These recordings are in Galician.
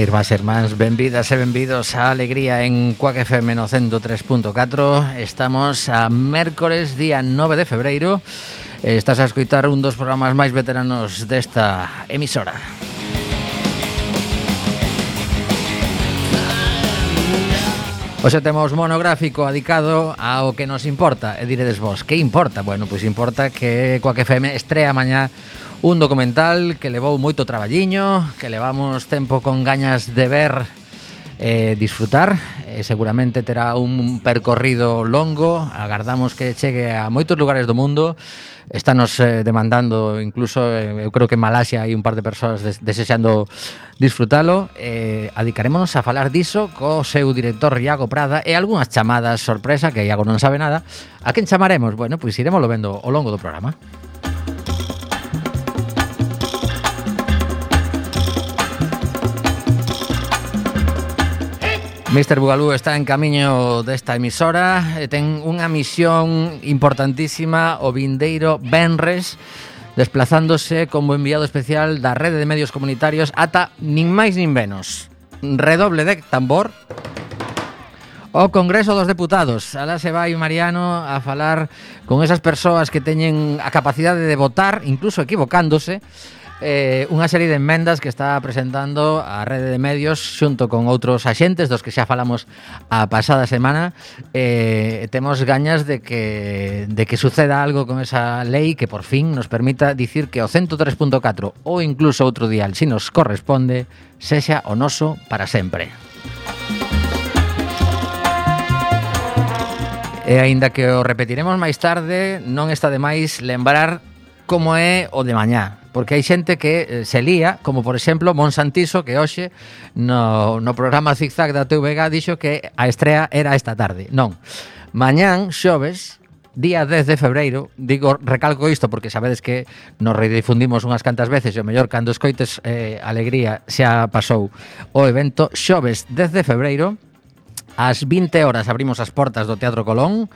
Irmás irmáns, benvidas e benvidos a Alegría en Cuac FM no 103.4 Estamos a mércores, día 9 de febreiro. Estás a escoitar un dos programas máis veteranos desta emisora. Oxe temos monográfico adicado ao que nos importa. E diredes vos, que importa? Bueno, pois importa que Cuac FM estrea mañá Un documental que levou moito traballiño, que levamos tempo con gañas de ver e eh, disfrutar. Eh, seguramente terá un percorrido longo, agardamos que chegue a moitos lugares do mundo. Estános eh, demandando incluso, eh, eu creo que en Malasia hai un par de persoas des desexando disfrutalo. Eh, adicarémonos a falar diso co seu director Iago Prada e algunhas chamadas sorpresa que Iago non sabe nada. A quen chamaremos? Bueno, pois iremoslo vendo ao longo do programa. Mr. Bugalú está en camiño desta emisora e ten unha misión importantísima o vindeiro Benres desplazándose como enviado especial da rede de medios comunitarios ata nin máis nin menos. Redoble de tambor. O Congreso dos Deputados. Alá se vai Mariano a falar con esas persoas que teñen a capacidade de votar, incluso equivocándose, eh, unha serie de enmendas que está presentando a rede de medios xunto con outros axentes dos que xa falamos a pasada semana eh, temos gañas de que, de que suceda algo con esa lei que por fin nos permita dicir que o 103.4 ou incluso outro dial si nos corresponde sexa o noso para sempre. E aínda que o repetiremos máis tarde, non está de máis lembrar como é o de mañá porque hai xente que eh, se lía, como por exemplo Monsantiso, que hoxe no, no programa Zigzag da TVG dixo que a estrea era esta tarde. Non. Mañán, xoves, día 10 de febreiro, digo, recalco isto porque sabedes que nos redifundimos unhas cantas veces e o mellor cando escoites eh, alegría xa pasou o evento xoves 10 de febreiro Ás 20 horas abrimos as portas do Teatro Colón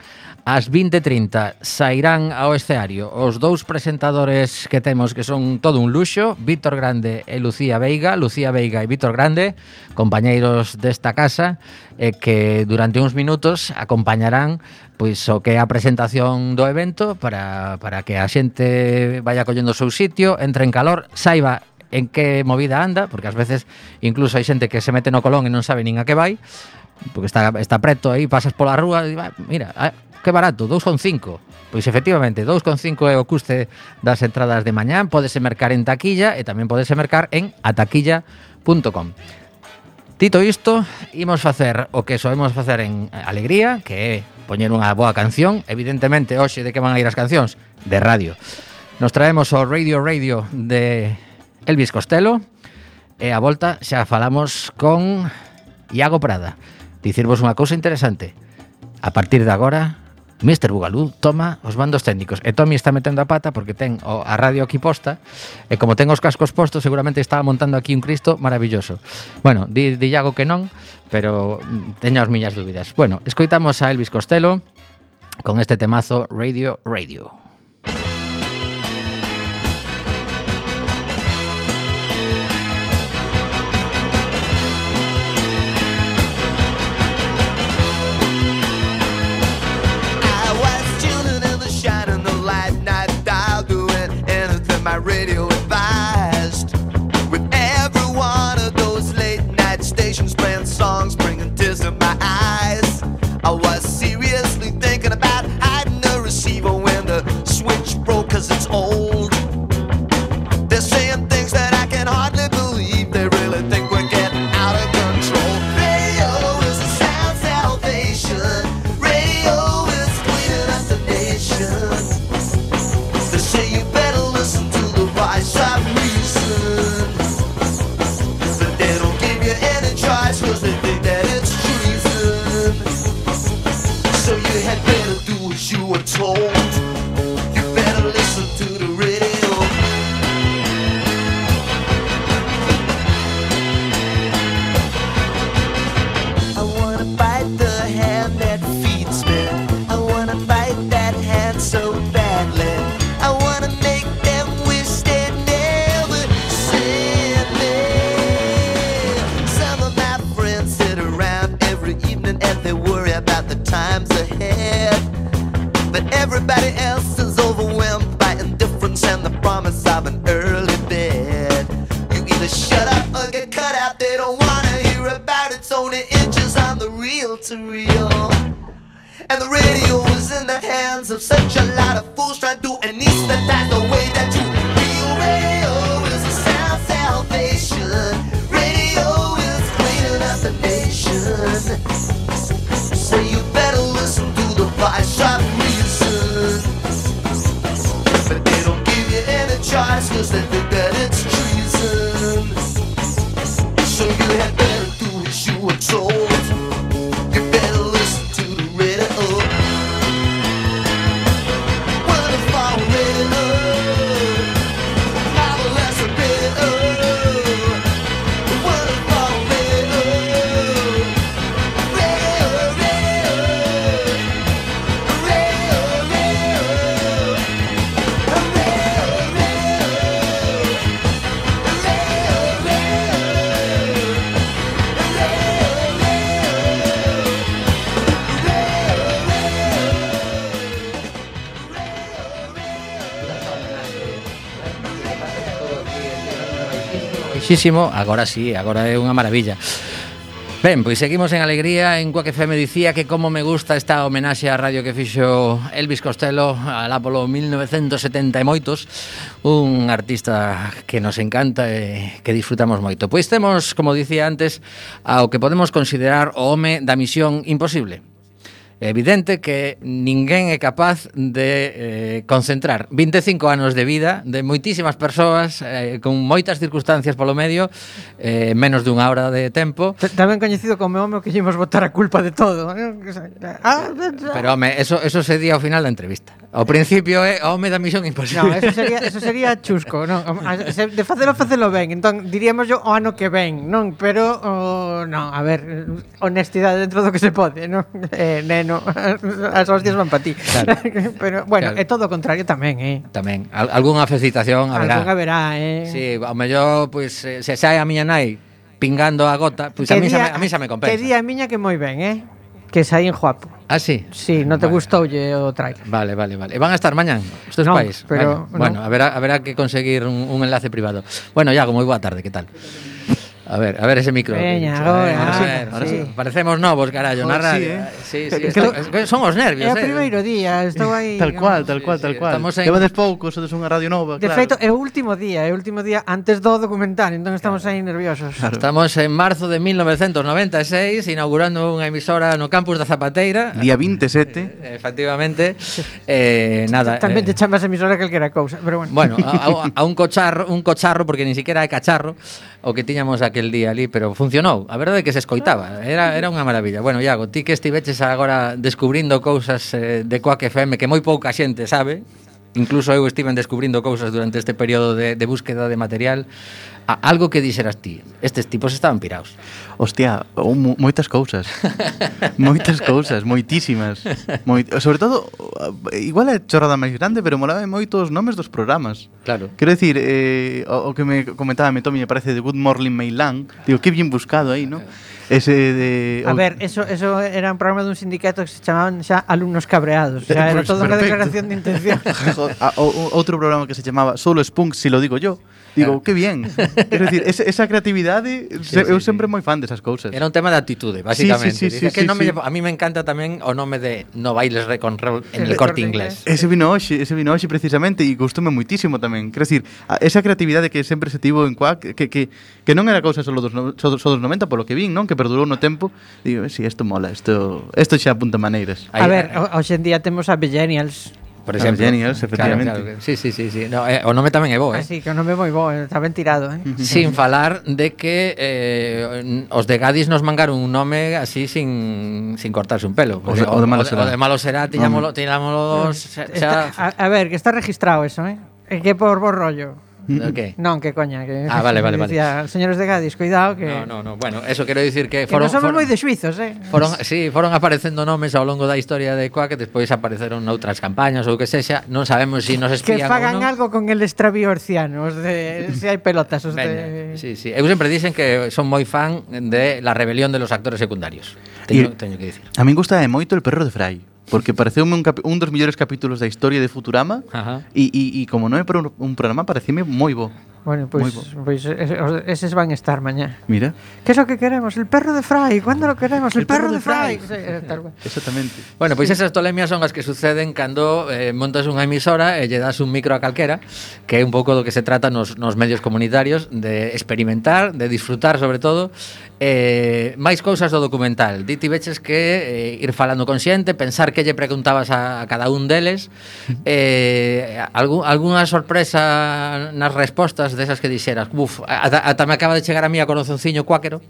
Ás 20:30 sairán ao escenario os dous presentadores que temos que son todo un luxo, Víctor Grande e Lucía Veiga, Lucía Veiga e Víctor Grande, compañeiros desta casa, e que durante uns minutos acompañarán pois o que é a presentación do evento para, para que a xente vaya collendo o seu sitio, entre en calor, saiba en que movida anda, porque ás veces incluso hai xente que se mete no colón e non sabe nin a que vai, porque está, está preto aí, pasas pola rúa e va, mira, que barato, 2,5. Pois efectivamente, 2,5 é o custe das entradas de mañán, podese mercar en taquilla e tamén podese mercar en ataquilla.com. Tito isto, imos facer o que soemos facer en Alegría, que é poñer unha boa canción, evidentemente hoxe de que van a ir as cancións? De radio. Nos traemos o Radio Radio de Elvis Costello e a volta xa falamos con Iago Prada. Dicirvos unha cousa interesante. A partir de agora, Mr. Bugalú toma os bandos técnicos e Tommy está metendo a pata porque ten o, a radio aquí posta e como ten os cascos postos seguramente estaba montando aquí un Cristo maravilloso. Bueno, di, di Iago que non, pero mm, teño as miñas dúbidas. Bueno, escoitamos a Elvis Costello con este temazo Radio Radio. Ready. muchísimo, agora sí, agora é unha maravilla. Ben, pois seguimos en alegría en Cuac FM dicía que como me gusta esta homenaxe á radio que fixo Elvis Costello Alá polo 1970 e moitos un artista que nos encanta e que disfrutamos moito pois temos, como dicía antes ao que podemos considerar o home da misión imposible É evidente que ninguén é capaz de eh, concentrar 25 anos de vida de moitísimas persoas eh, con moitas circunstancias polo medio eh, menos dunha hora de tempo. Tamén coñecido como home que ímos botar a culpa de todo eh, ah, eh, Pero home, eso, eso sería ao final da entrevista. Ao eh, principio é eh, home da misión imposible. No, eso, sería, eso sería chusco no? De facelo, facelo ben. Entón, diríamos yo o ano que ven non? Pero, oh, non, a ver Honestidade dentro do que se pode non? Eh, bueno, as hostias van para ti. Claro. Pero, bueno, claro. é todo o contrario tamén, eh? Tamén. Al, algúnha felicitación haberá. Algúnha haberá, eh? Sí, ao mellor, pois, pues, eh, se sai a miña nai pingando a gota, pois pues, a, mí xa me, a mí xa me compensa. Que día a miña que moi ben, eh? Que saín guapo. Ah, sí? Sí, non te vale. gustoulle o trailer. Vale, vale, vale. E van a estar mañán teus no, pais? pero... Vale. No. Bueno, haberá, haberá que conseguir un, un enlace privado. Bueno, Iago, moi boa tarde, que tal? A ver, a ver ese micro. Veña, agora, eh, sí, ver, ahora sí. sí. Parecemos novos, carallo, na radio. Sí, eh? sí, sí, está, lo... son os nervios, é eh. É o primeiro día, estou aí. Tal cual, tal cual, sí, tal cual. Estamos en... Levedes pouco, sodes unha radio nova, claro. De feito, é o último día, é o último día antes do documental, entón estamos claro. aí nerviosos. Claro. Estamos en marzo de 1996 inaugurando unha emisora no campus da Zapateira. Día 27. Eh, efectivamente. eh, nada. Tamén eh. te chamas emisora calquera cousa, pero bueno. Bueno, a, a, a un cocharro, un cocharro porque ni siquiera é cacharro o que tiñamos aquel día ali, pero funcionou. A verdade é que se escoitaba, era, era unha maravilla. Bueno, Iago, ti que estiveches agora descubrindo cousas eh, de Coac FM que moi pouca xente sabe, Incluso eu estiven descubrindo cousas durante este período de, de búsqueda de material a, algo que dixeras ti. Estes tipos estaban pirados. Hostia, oh, mo moitas cousas. moitas cousas, moitísimas. Moi, sobre todo, igual é chorrada máis grande, pero molaba moito os nomes dos programas. Claro. Quero dicir, eh, o, o que me comentaba me Tomi me parece de Good Morning Mainland, digo, que bien buscado aí, non? Ese de... A ver, eso, eso era un programa de un sindicato que se llamaban ya Alumnos Cabreados. O sea, eh, era pues, toda una declaración de intención. Ah, otro programa que se llamaba Solo es punk si lo digo yo, Digo, que bien. Quero decir, esa, esa creatividade, sí, eu sí, sempre sí. moi fan desas cousas. Era un tema de actitude, basicamente. Sí, sí, sí, Dice, sí, que sí, nome, sí. a mí me encanta tamén o nome de No bailes Recon Roll en el, el corte inglés. Ese vino hoxe, ese vino hoxe precisamente e gustoume muitísimo tamén. Quero decir, esa creatividade que sempre se tivo en Quack, que, que, que non era cousa só dos, só, só dos 90, polo que vin, non? Que perdurou no tempo. Digo, si, sí, isto mola, isto, isto xa apunta maneiras. Ahí, a ver, hoxe en día temos a Millennials por exemplo. Genials, efectivamente. Claro, claro. Sí, sí, sí, sí. No, eh, o nome tamén é bo, ah, eh? Así sí, que o nome é moi bo, está ben tirado, eh? Sin falar de que eh, os de Gadis nos mangaron un nome así sin, sin cortarse un pelo. O, de, o, o de malo será. O de malo será, tiñámolo, tiñámolo dos... Está, xa... a, a ver, que está registrado eso, eh? É que por bo rollo. Okay. Non, que coña, que Ah, vale, vale, vale. Decía, señores de Gadis, cuidado que No, no, no. Bueno, eso quero dicir que foron que non somos foron, moi de xuizos, eh. Foron, sí, foron aparecendo nomes ao longo da historia de Coa que despois apareceron noutras campañas ou que sexa, non sabemos se si nos espían Que fagan ou non. algo con el extravío orciano, os de se hai pelotas, os Veña, de Sí, sí. Eu sempre dicen que son moi fan de la rebelión de los actores secundarios. Teño, y, teño que dicir. A min gusta moito el perro de Fray porque pareceume un, un dos mellores capítulos da historia de Futurama e, e, e como non é para un, un programa pareceme moi bo. Bueno, pois, pues, pois pues, eh, eh, eses van estar mañá. Mira. Que é o que queremos? El perro de Fry. Cando lo queremos? El, el perro, perro de, Fry. Fry. Sí, eh, tal Exactamente. Bueno, pois sí. esas tolemias son as que suceden cando eh, montas unha emisora e lle das un micro a calquera, que é un pouco do que se trata nos, nos medios comunitarios, de experimentar, de disfrutar sobre todo, eh, máis cousas do documental. Diti veches que eh, ir falando con xente, pensar que lle preguntabas a, a cada un deles, eh, algún, alguna sorpresa nas respostas desas que dixeras, buf, ata, ata me acaba de chegar a mí a corazonciño cuáquero.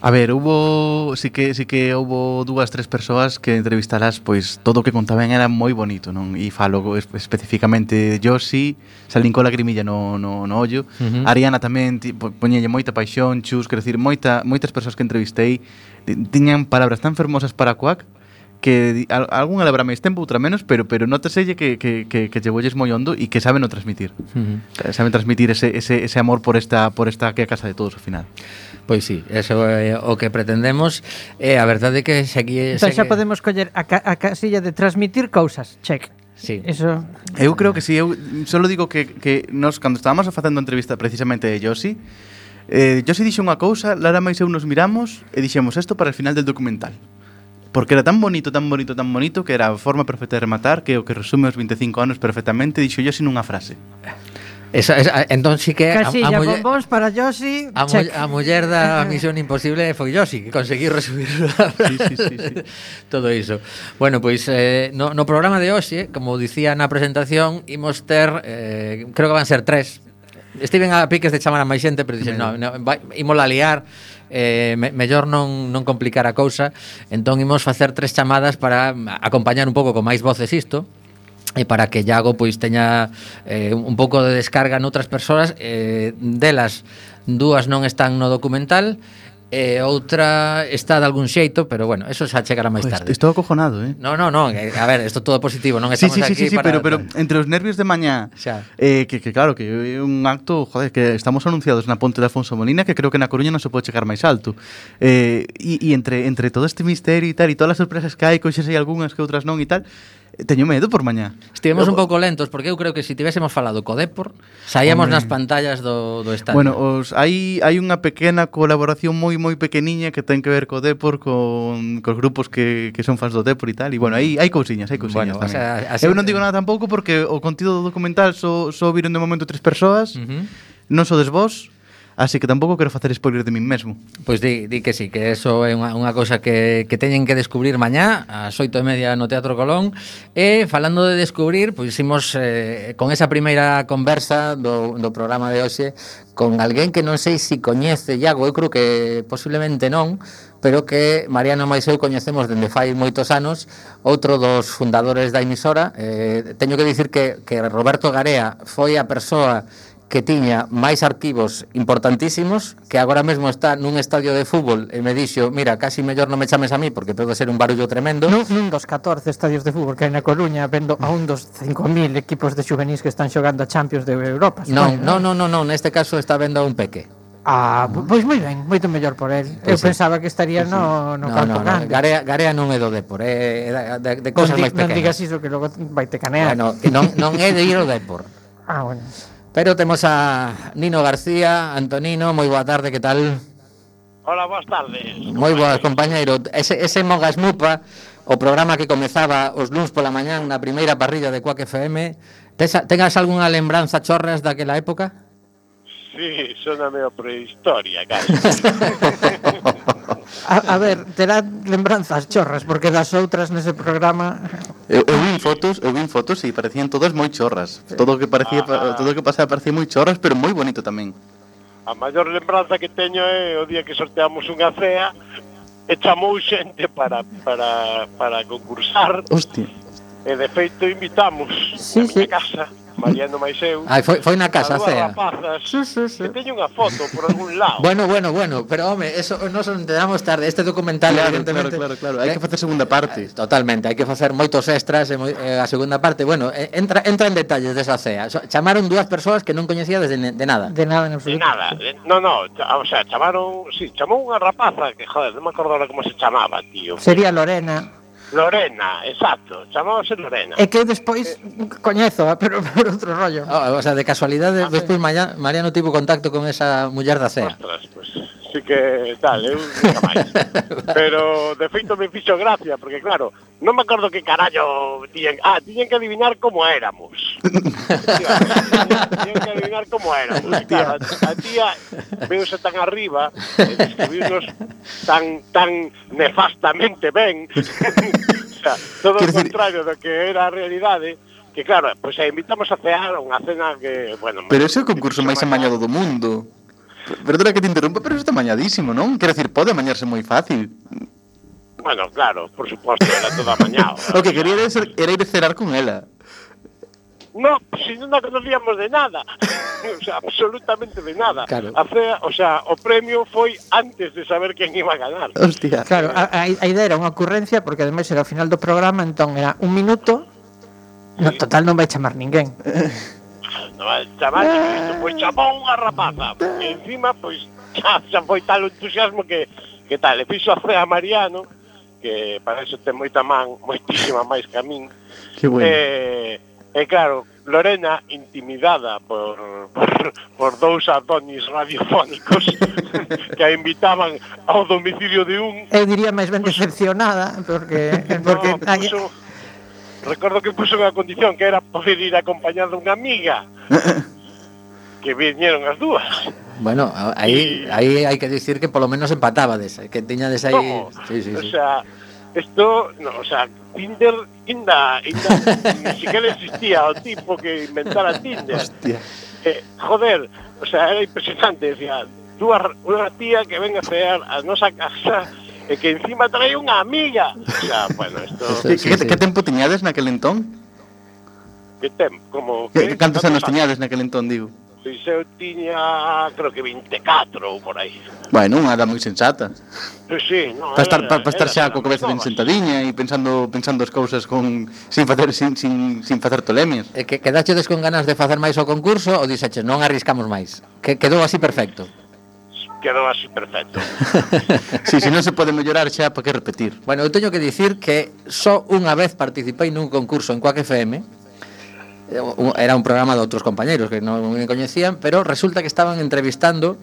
A ver, hubo, sí que sí que hubo dúas, tres persoas que entrevistarás, pois todo o que contaban era moi bonito, non? E falo especificamente de Josi, salín co lagrimilla no, no, no ollo. Uh -huh. Ariana tamén poñelle moita paixón, chus, quer dicir, moita, moitas persoas que entrevistei tiñan palabras tan fermosas para Cuac que algún levará máis tempo, outra menos, pero pero notaselle que que que que lle llevolles moi hondo e que saben o transmitir. Uh -huh. Eh, saben transmitir ese ese ese amor por esta por esta que é a casa de todos ao final. Pois sí, eso é o que pretendemos e eh, a verdade é que aquí entón, xa podemos coller a, ca, a casilla de transmitir cousas, check. Sí. Eso... Eu creo que sí, eu solo digo que, que nos cando estábamos facendo entrevista precisamente de Josi, eh, Josi dixo unha cousa, Lara máis eu nos miramos e dixemos isto para o final del documental porque era tan bonito, tan bonito, tan bonito que era a forma perfecta de rematar que o que resume os 25 anos perfectamente dixo yo sin unha frase. Esa, esa, entón sí que Casilla, a, a muller, bombóns para Yoshi a, mu, a muller da Misión Imposible foi Yoshi que conseguiu resumir sí, sí, sí, sí. todo iso. Bueno, pois pues, eh, no, no programa de hoxe como dicía na presentación imos ter, eh, creo que van ser tres. Estiven a piques de chamar a máis xente, pero dixen, no, no, vai, imos a liar eh, me, mellor non, non complicar a cousa. Entón imos facer tres chamadas para acompañar un pouco con máis voces isto e para que Iago pois teña eh, un pouco de descarga noutras persoas. Eh, delas dúas non están no documental e outra está de algún xeito, pero bueno, eso xa chegará máis tarde. Estou acojonado, eh? No, no, no, a ver, isto todo positivo, non estamos sí, sí, sí, aquí sí, sí, para... pero, pero entre os nervios de mañá, xa. eh, que, que claro, que é un acto, joder, que estamos anunciados na ponte de Afonso Molina, que creo que na Coruña non se pode chegar máis alto. Eh, e, e entre, entre todo este misterio e tal, e todas as sorpresas que hai, coixas hai algunhas que outras non e tal, teño medo por mañá. Estivemos un pouco lentos porque eu creo que se si tivésemos falado co Depor, saíamos Hombre. nas pantallas do, do estadio. Bueno, os, hai, hai unha pequena colaboración moi moi pequeniña que ten que ver co Depor con cos grupos que, que son fans do Depor e tal, e bueno, aí hai cousiñas, hai cousiñas bueno, tamén. O sea, así, eu non digo nada tampouco porque o contido do documental só so, so viron de momento tres persoas. Uh -huh. Non sodes vos, así que tampouco quero facer spoiler de min mesmo. Pois di, di que sí, que eso é unha, unha cosa que, que teñen que descubrir mañá ás oito e media no Teatro Colón e falando de descubrir, pois imos eh, con esa primeira conversa do, do programa de hoxe con alguén que non sei se si coñece Iago, eu creo que posiblemente non, pero que Mariano máis eu coñecemos dende fai moitos anos, outro dos fundadores da emisora. Eh, teño que dicir que, que Roberto Garea foi a persoa que tiña máis arquivos importantísimos que agora mesmo está nun estadio de fútbol e me dixo, mira, casi mellor non me chames a mí porque pode ser un barullo tremendo nun, nun dos 14 estadios de fútbol que hai na Coruña vendo a un dos 5.000 equipos de juvenís que están xogando a Champions de Europa non, non, non, non, non, neste caso está vendo a un peque Ah, pois moi ben, moito mellor por el. Pois Eu sí. pensaba que estaría pois no, no, no campo no, no. grande. Garea, Garea non é do Depor, é de, de, de cosas máis pequenas. Non digas iso que logo vai te canear. Bueno, que non, non é de ir ao Depor. ah, bueno. Pero temos a Nino García, Antonino, moi boa tarde, que tal? Hola, boas tardes. Moi boas, compañeiro. Ese, ese Mogas Mupa, o programa que comezaba os luns pola mañán na primeira parrilla de Cuac FM, Tegas algunha lembranza chorras daquela época? Sí, sona medio prehistoria, casi. a, a ver, terá lembranzas chorras, porque das outras nese programa... Eu, eu vin fotos, eu vin fotos e parecían todas moi chorras. Todo o que parecía, ah. todo o que pasaba parecía moi chorras, pero moi bonito tamén. A maior lembranza que teño é o día que sorteamos unha cea e chamou xente para, para, para concursar. Hostia. E de feito invitamos sí, a miña sí. casa. Mariano máis eu. Ai, foi, foi na casa cea. Rapazas, sí, sí, sí. Que teño unha foto por algún lado. bueno, bueno, bueno, pero home, eso nos enteramos tarde. Este documental, claro, evidentemente... Claro, claro, claro. Hai que facer segunda parte. Eh, totalmente, hai que facer moitos extras e moi, eh, a segunda parte. Bueno, eh, entra, entra en detalles desa cea. Chamaron dúas persoas que non coñecía desde de nada. De nada, en absoluto. De nada. No, no, o sea, chamaron... Sí, chamou unha rapaza que, joder, non me acordo ahora como se chamaba, tío. Sería Lorena. Lorena, exacto, chamábase Lorena. E que eu despois eh, coñezo, pero por outro rollo. Oh, o sea, de casualidade, ah, despois Mariano tivo contacto con esa muller da CEA. Ostras, pues, así que tal, eu nunca máis. Pero, de feito, me fixo gracia, porque claro, non me acordo que carallo tiñen... Ah, tiñen que adivinar como éramos. tiñen que adivinar como éramos. E, claro, a tía veuse tan arriba, e describirnos tan, tan nefastamente ben, o sea, todo o contrario do que era a realidade, que claro, pois pues, a invitamos a cear unha cena que, bueno... Pero ese é o concurso máis amañado do mundo. Perdona que te interrumpa, pero está mañadísimo, non? Quero decir, pode amañarse moi fácil. Bueno, claro, por suposto, era toda mañá. o que quería era, ser, era ir cerar con ela. No, si non a conocíamos de nada. o sea, absolutamente de nada. Claro. A fea, o sea, o premio foi antes de saber quen iba a ganar. Hostia. Claro, a, a idea era unha ocurrencia porque ademais era o final do programa, entón era un minuto No total non vai chamar ninguén. chamás isto, pois chamou unha rapaza, e encima, pois, xa, xa foi tal o entusiasmo que, que tal, e fixo a fe a Mariano, que para eso ten moita man, moitísima máis que a min, que bueno. e, e claro, Lorena, intimidada por, por, por dous adonis radiofónicos que a invitaban ao domicilio de un... Eu diría máis ben decepcionada, porque... porque no, puso, recordo que puso unha condición que era poder ir acompañado dunha amiga. que viñeron as dúas. Bueno, aí aí hai que dicir que polo menos empatabades, que tiñades aí, ¿Cómo? sí, sí, sí. O sea, esto, no, o sea, Tinder inda, inda ni siquiera existía o tipo que inventara Tinder. Hostia. Eh, joder, o sea, era impresionante, decía, dúas unha tía que venga a cear a nosa casa e que encima trae unha amiga. O sea, bueno, esto... Sí, sí, sí, que, sí. que tempo tiñades naquel entón? que tem como... Que, que cantos anos tiñades naquele entón, digo? Pois eu tiña, creo que 24 ou por aí. Bueno, unha edad moi sensata. Pois sí, no, para estar, era, pa para estar xa co cabeza ben sentadiña e pensando pensando as cousas con sin facer sin, sin, sin facer tolemias. E que quedachedes con ganas de facer máis o concurso ou dixeches non arriscamos máis? Que quedou así perfecto. Quedou así perfecto. si, sí, se non se pode mellorar xa, para que repetir? Bueno, eu teño que dicir que só unha vez participei nun concurso en Quack FM Eh, era un programa de outros compañeiros que non me coñecían, pero resulta que estaban entrevistando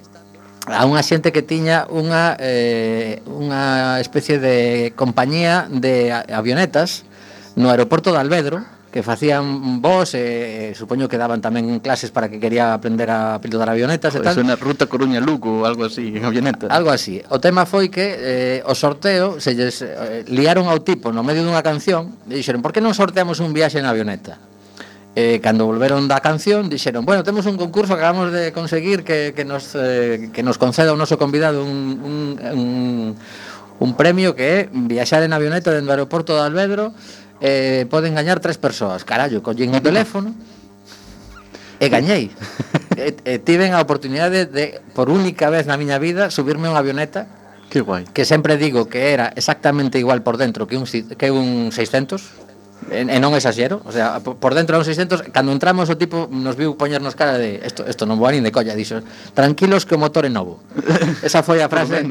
a unha xente que tiña unha eh, unha especie de compañía de avionetas no aeroporto de Alvedro que facían vos, eh, supoño que daban tamén clases para que quería aprender a pilotar avionetas e tal. Pois Unha ruta Coruña Lugo ou algo así, en avioneta. Algo así. O tema foi que eh, o sorteo se lles, eh, liaron ao tipo no medio dunha canción e dixeron, "Por que non sorteamos un viaxe en avioneta?" eh, cando volveron da canción dixeron, bueno, temos un concurso que acabamos de conseguir que, que, nos, eh, que nos conceda o noso convidado un, un, un, un premio que é viaxar en avioneta dentro do aeroporto de Alvedro eh, poden gañar tres persoas carallo, collín o teléfono e gañei. E, e tiven a oportunidade de por única vez na miña vida subirme a unha avioneta Que guai. Que sempre digo que era exactamente igual por dentro que un que un 600 E, e non exaxero, o sea, por dentro de un 600, cando entramos o tipo nos viu poñernos cara de isto isto non voa nin de colla, dixo, tranquilos que o motor é novo. Esa foi a frase.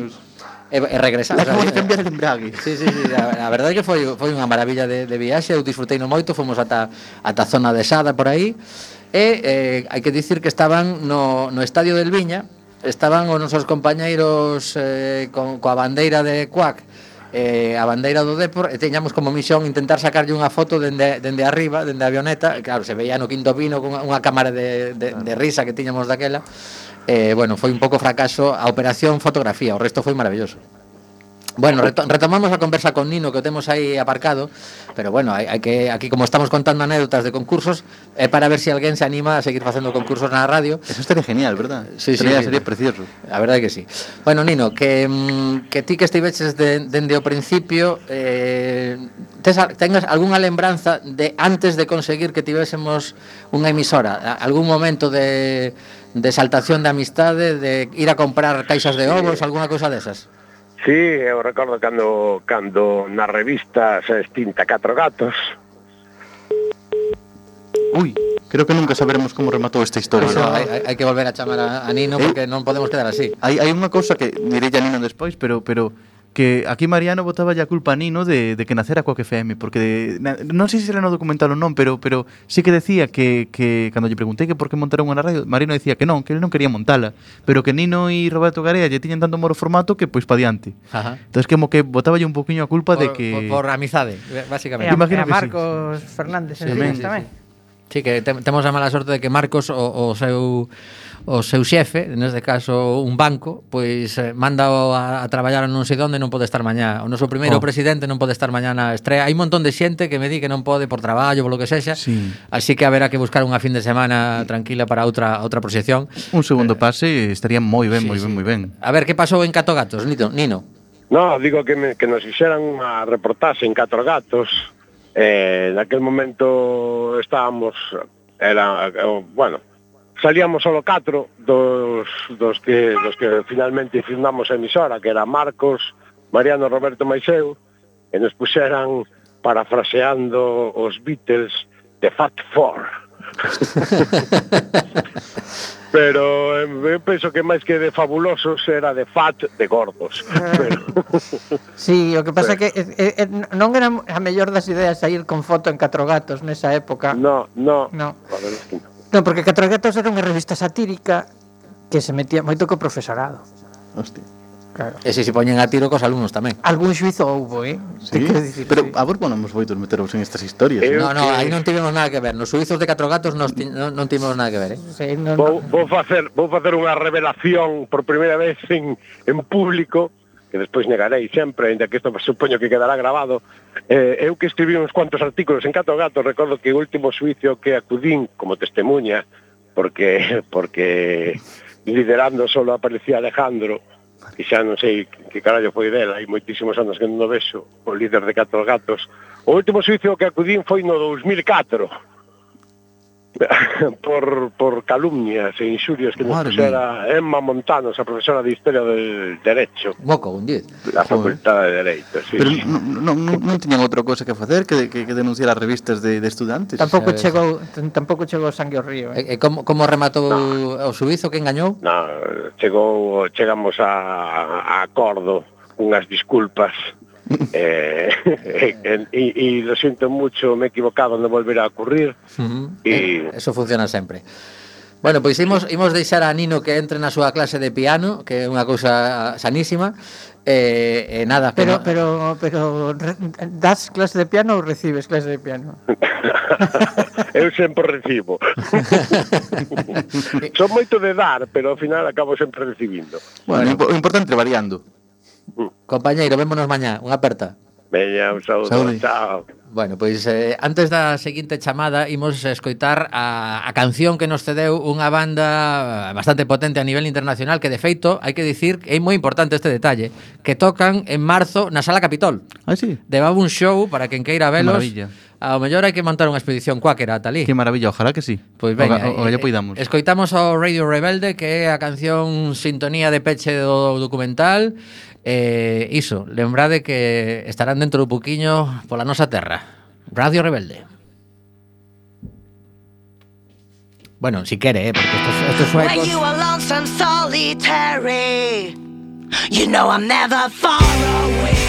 e, e regresamos. Acabamos de cambiar el embrague. Sí, sí, sí, a, a verdade que foi foi unha maravilla de, de viaxe, eu disfrutei no moito, fomos ata ata zona de Sada por aí. E eh, hai que dicir que estaban no, no estadio del Viña, estaban os nosos compañeiros eh, con, coa bandeira de Cuac eh, a bandeira do Depor e teñamos como misión intentar sacarlle unha foto dende, dende arriba, dende a avioneta claro, se veía no quinto pino con unha cámara de, de, de risa que tiñamos daquela eh, bueno, foi un pouco fracaso a operación fotografía, o resto foi maravilloso. Bueno, retomamos a conversa con Nino que o temos aí aparcado, pero bueno, hai, hai que aquí como estamos contando anécdotas de concursos, é eh, para ver se si alguén se anima a seguir facendo concursos na radio. Eso estaría genial, verdad? Sí, estaría, sí, sería precioso. A verdade que sí. Bueno, Nino, que, mm, que ti que estiveches de, dende o principio, eh, tes, tengas algunha lembranza de antes de conseguir que tivésemos unha emisora, algún momento de, de saltación de amistade, de ir a comprar caixas de ovos, sí. alguna cousa desas? De Sí, eu recordo cando, cando na revista se extinta Catro Gatos. Ui, creo que nunca saberemos como rematou esta historia. Eso, hai, hai que volver a chamar a, a Nino ¿Eh? porque eh? non podemos quedar así. Hai, hai unha cousa que direi a Nino despois, pero pero que aquí Mariano botaba ya culpa a Nino de, de que nacera coa que FM, porque de, na, non sei se era no documental ou non, pero pero sí que decía que, que cando lle preguntei que por que montaron unha radio, Mariano decía que non, que ele non quería montala, pero que Nino e Roberto Garea lle tiñen tanto moro formato que pois pa diante. Ajá. Entonces como que botaba un poquinho a culpa por, de que... Por, por amizade, basicamente. E a, Imagino e a Marcos sí. Fernández, sí, tamén. Sí, sí. Sí, que te, temos a mala sorte de que Marcos o, o seu o seu xefe, neste caso un banco, pois eh, manda a, a traballar non sei onde non pode estar mañá. O noso primeiro oh. presidente non pode estar mañá na estrea. Hai un montón de xente que me di que non pode por traballo, por lo que sexa. Sí. Así que haberá que buscar unha fin de semana tranquila para outra outra proxección. Un segundo eh, pase estaría moi ben, sí, moi ben, sí. moi ben. A ver, que pasou en Cato Gatos, Nito? Nino? No, digo que, me, que nos fixeran unha reportaxe en Catro Gatos Eh, naquel momento estábamos, era, eh, bueno, salíamos solo catro dos, dos, que, dos que finalmente firmamos a emisora, que era Marcos, Mariano Roberto Maiseu, e nos puxeran parafraseando os Beatles de Fat Four. pero eh, eu penso que máis que de fabulosos era de fat de gordos. Ah. Pero... sí, o que pasa pero... que eh, eh, eh, non era a mellor das ideas sair con foto en Catro Gatos nesa época. No, no. No, ver, es que no. no porque Catro Gatos era unha revista satírica que se metía moito co profesorado. Hostia. Claro. E se se poñen a tiro cos alumnos tamén. Algún xuizo houbo, eh? Sí? Dicir, Pero sí. a vos ponemos moitos meteros en estas historias. Eu no, no, que... aí non tivemos nada que ver. Nos suizos de catro gatos nos ti... non, non tivemos nada que ver, eh? Sí, no, vou, no. vou facer vou facer unha revelación por primeira vez en, en público que despois negarei sempre, ainda que isto supoño que quedará grabado, eh, eu que escribí uns cuantos artículos en Cato Gato, recordo que o último suicio que acudín como testemunha, porque porque liderando solo aparecía Alejandro, que xa non sei que carallo foi dela, hai moitísimos anos que non o vexo, o líder de Catro Gatos. O último suicio que acudín foi no 2004. por, por calumnias e inxurias que Madre nos puxera Emma Montanos, a profesora de Historia del Derecho. Boca un 10. Da Facultade de Dereito, sí. Pero sí. non, non, non tiñan outra cosa que facer que, que, que denunciar as revistas de, de estudantes. Tampouco Sabes. chegou tampouco chegou sangue ao río. Eh? eh, eh e, e como, como rematou no. o suizo que engañou? No, chegou chegamos a, a acordo unhas disculpas eh, e, e, e lo sinto mucho, me equivocaba, non volverá a ocurrir. Uh -huh. e... Eso funciona sempre. Bueno, pois imos, imos deixar a Nino que entre na súa clase de piano, que é unha cousa sanísima, e, eh, eh, nada... Pero, pero, pero, pero das clase de piano ou recibes clase de piano? Eu sempre recibo. Son moito de dar, pero ao final acabo sempre recibindo. Bueno, bueno. o importante variando. Mm. Compañeiro, vémonos mañá. Unha aperta. Veña, un saúdo. Saúde. Chao. Bueno, pois eh, antes da seguinte chamada imos escoitar a, a canción que nos cedeu unha banda bastante potente a nivel internacional que de feito hai que dicir que é moi importante este detalle que tocan en marzo na Sala Capitol. Ah, sí. Debaba un show para quen queira velos. Maravilla. Ao mellor hai que montar unha expedición cuáquera talí ali. Que maravilla, ojalá que sí. Pois veña, o, o, eh, o, eh, poidamos. Escoitamos ao Radio Rebelde que é a canción Sintonía de peche do documental Eh, iso, lembrade que estarán dentro do puquiño pola nosa terra. Radio Rebelde. Bueno, si quere, eh, porque estos, estos suecos you are lonesome, solitary, you know I'm never far away.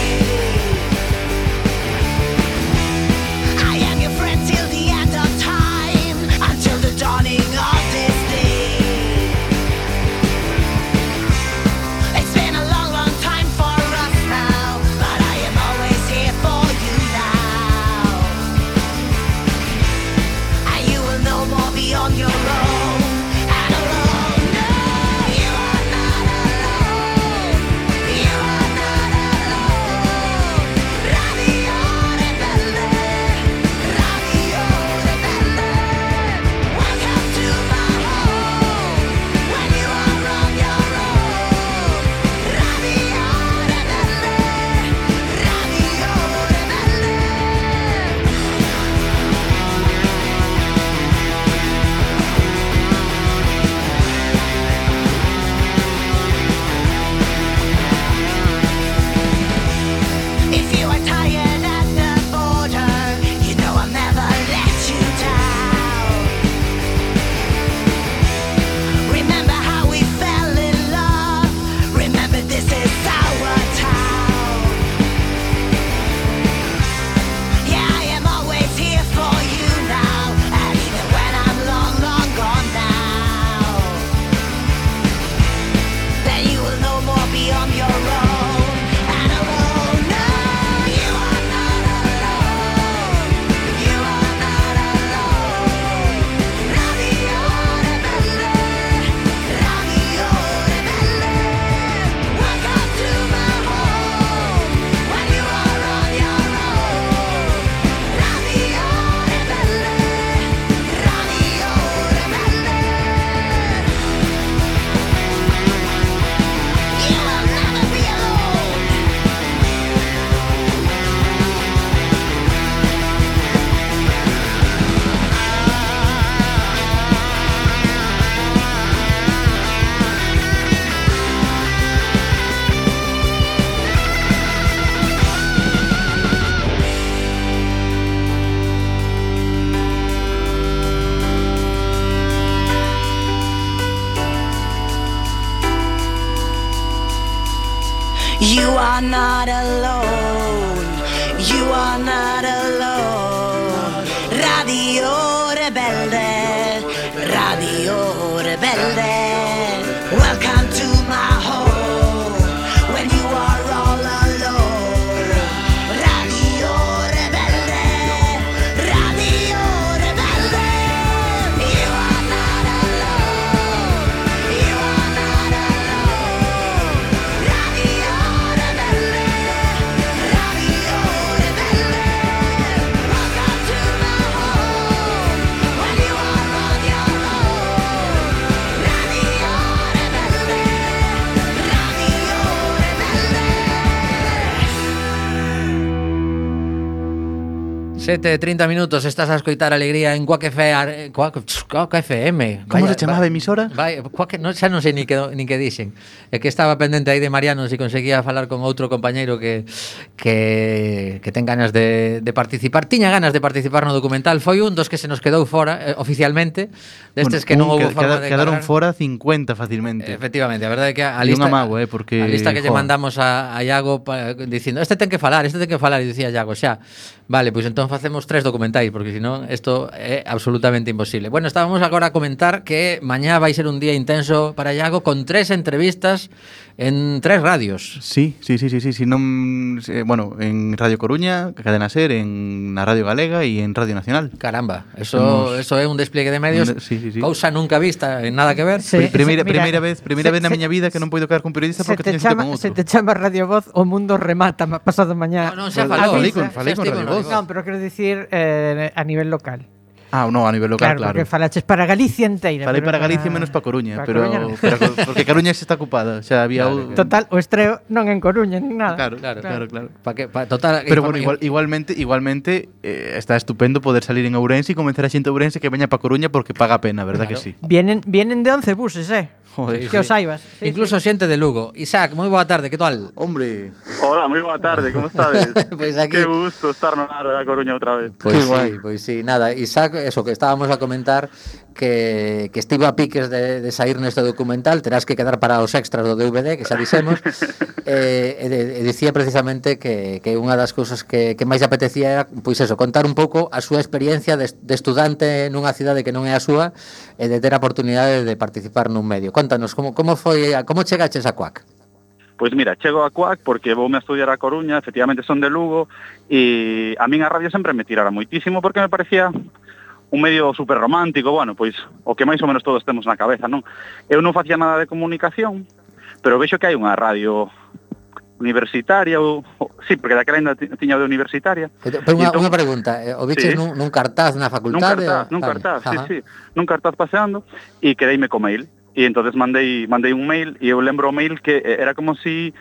7 30 minutos, estás a escoitar Alegría en Cuac FM, Cuac, Cuac FM. Como se chamaba a emisora? Vai, Cuac, non, xa non sei ni que, ni que dixen. É que estaba pendente aí de Mariano se conseguía falar con outro compañeiro que que, que ten ganas de, de participar. Tiña ganas de participar no documental. Foi un dos que se nos quedou fora eh, oficialmente. Destes que non houve forma queda- de Quedaron cadrar. fora 50 facilmente. Efectivamente, a verdade é que a E lista eh, porque, a lista que lle mandamos a, a Iago pa, dicindo, este ten que falar, este ten que falar e dicía Iago, xa. Vale, pois entón facemos tres documentais porque senón isto é absolutamente imposible. Bueno, estábamos agora a comentar que mañá vai ser un día intenso para Iago con tres entrevistas en tres radios. Sí, sí, sí, sí, sí, sí, non, eh, bueno, en Radio Coruña, Cadena Ser, en na Radio Galega e en Radio Nacional. Caramba, eso Temos- eso é un despliegue de medios, sí, sí, sí. cousa nunca vista, nada que ver. Sí. Pri- primeira, mira, primeira vez, primeira se- vez na se- miña vida que non poido quedar con periodista Se porque te, teño chama, con se outro. te chama Radio Voz, o mundo remata ma- pasado mañá. No, non se Avisa. falou. Falei con- xa falei con Radio Voz. Non, pero quero decir eh, a nivel local. Ah, no, a nivel local, claro. claro. Porque falaches para Galicia inteira. Falei para Galicia menos para Coruña, para pero, Coruña no. pero porque Coruña está ocupada, xa había claro, o... Total, o estreo non en Coruña nin nada. Claro, claro, claro, claro. claro. Pa que, pa, total, pero bueno, igual, igualmente, igualmente eh, está estupendo poder salir en Ourense e convencer a xente ourense que veña para Coruña porque paga pena, verdad claro. que sí. Vienen vienen de 11 buses, eh. Joder. Que os saibas. Sí, Incluso sí. xente de Lugo. Isaac, moi boa tarde, que tal? Hombre. Hola, moi boa tarde, como estades? pois pues aquí. Que gusto estar no ar da Coruña outra vez. Pois pues sí, guai. pois sí, nada, Isaac, eso que estábamos a comentar que, que estive a piques de, de sair neste documental, terás que quedar para os extras do DVD, que xa dixemos. eh, e, e dicía precisamente que, que unha das cousas que, que máis apetecía era, pois eso, contar un pouco a súa experiencia de, de estudante nunha cidade que non é a súa e de ter a oportunidade de participar nun medio contanos, como, como foi, a, como chegaches a Cuac? Pois mira, chego a Cuac porque voume a estudiar a Coruña, efectivamente son de Lugo, e a min a radio sempre me tirara moitísimo porque me parecía un medio super romántico, bueno, pois o que máis ou menos todos temos na cabeza, non? Eu non facía nada de comunicación, pero vexo que hai unha radio universitaria ou, ou sí, porque daquela ainda tiña de universitaria. Pero unha, entón, unha pregunta, eh, o viches sí, nun, nun cartaz na facultade? Nun cartaz, nun cartaz, ah, sí, ajá. sí, nun cartaz paseando e quedeime co mail. E entonces mandei, mandei un mail e eu lembro o mail que eh, era como si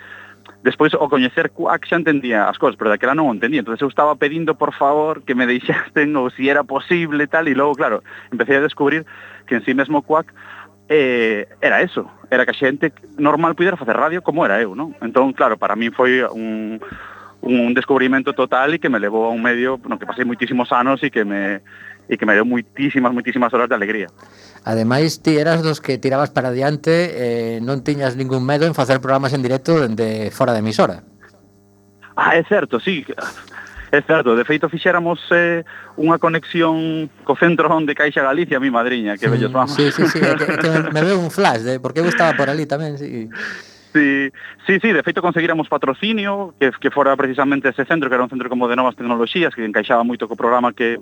despois o coñecer Quack xa entendía as cousas, pero daquela non o entendía. Entonces eu estaba pedindo, por favor, que me deixasten ou si era posible tal, e logo, claro, empecé a descubrir que en sí mesmo Quack eh, era eso, era que a xente normal pudera facer radio como era eu, non? Entón, claro, para mí foi un, un descubrimento total e que me levou a un medio no que pasei moitísimos anos e que me e que me deu muitísimas, muitísimas horas de alegría. Ademais, ti eras dos que tirabas para diante, eh, non tiñas ningún medo en facer programas en directo dende fora de emisora. Ah, é certo, sí. É certo, de feito fixéramos eh, unha conexión co centro onde Caixa Galicia, mi madriña, que sí, bellos vamos. Sí, sí, sí, é que, é que me veo un flash, de, porque eu estaba por ali tamén, sí. Sí, sí, sí, de feito conseguiramos patrocinio que, que fora precisamente ese centro que era un centro como de novas tecnoloxías que encaixaba moito co programa que,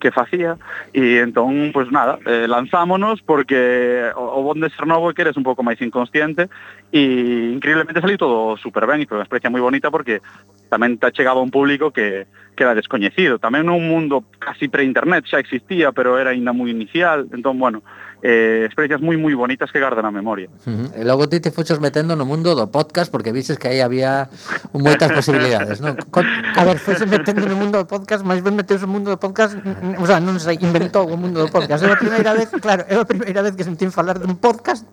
que facía. E entón, pois pues, nada, eh, lanzámonos porque o, o bon de ser novo é que eres un pouco máis inconsciente. E increíblemente saliu todo super ben e foi unha experiencia moi bonita porque tamén te chegaba un público que que era descoñecido. Tamén nun mundo casi pre-internet xa existía, pero era ainda moi inicial. Entón, bueno, eh, experiencias moi moi bonitas que gardan a memoria. Uh -huh. E logo ti te fuchos metendo no mundo do podcast porque vises que aí había moitas posibilidades, non? A ver, fose metendo no mundo do podcast, máis ben meteus no mundo do podcast, o sea, non sei, inventou o mundo do podcast. É a primeira vez, claro, é a primeira vez que sentín falar dun podcast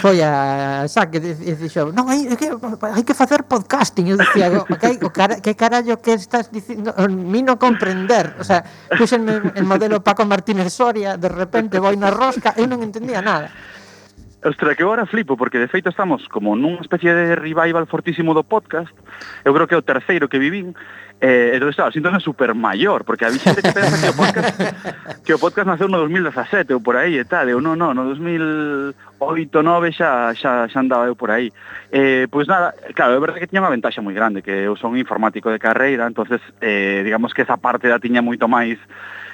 foi a xa que dixo, non, hai, hai que, hai que facer podcasting. Eu dicía, okay, o cara, que carallo que estás dicindo, mi no comprender, o sea, puxenme el modelo Paco Martínez Soria, de repente voi na rosca, eu non entendía nada. Ostra, que agora flipo, porque de feito estamos como nunha especie de revival fortísimo do podcast, eu creo que é o terceiro que vivín, eh, entón, claro, síntome super maior, porque a xente que pensa que o podcast, que o podcast naceu no 2017 ou por aí e tal, eu non, non, no 2008, 9 xa, xa, xa andaba eu por aí. Eh, pois nada, claro, é verdade que tiña unha ventaxa moi grande, que eu son informático de carreira, entonces eh, digamos que esa parte da tiña moito máis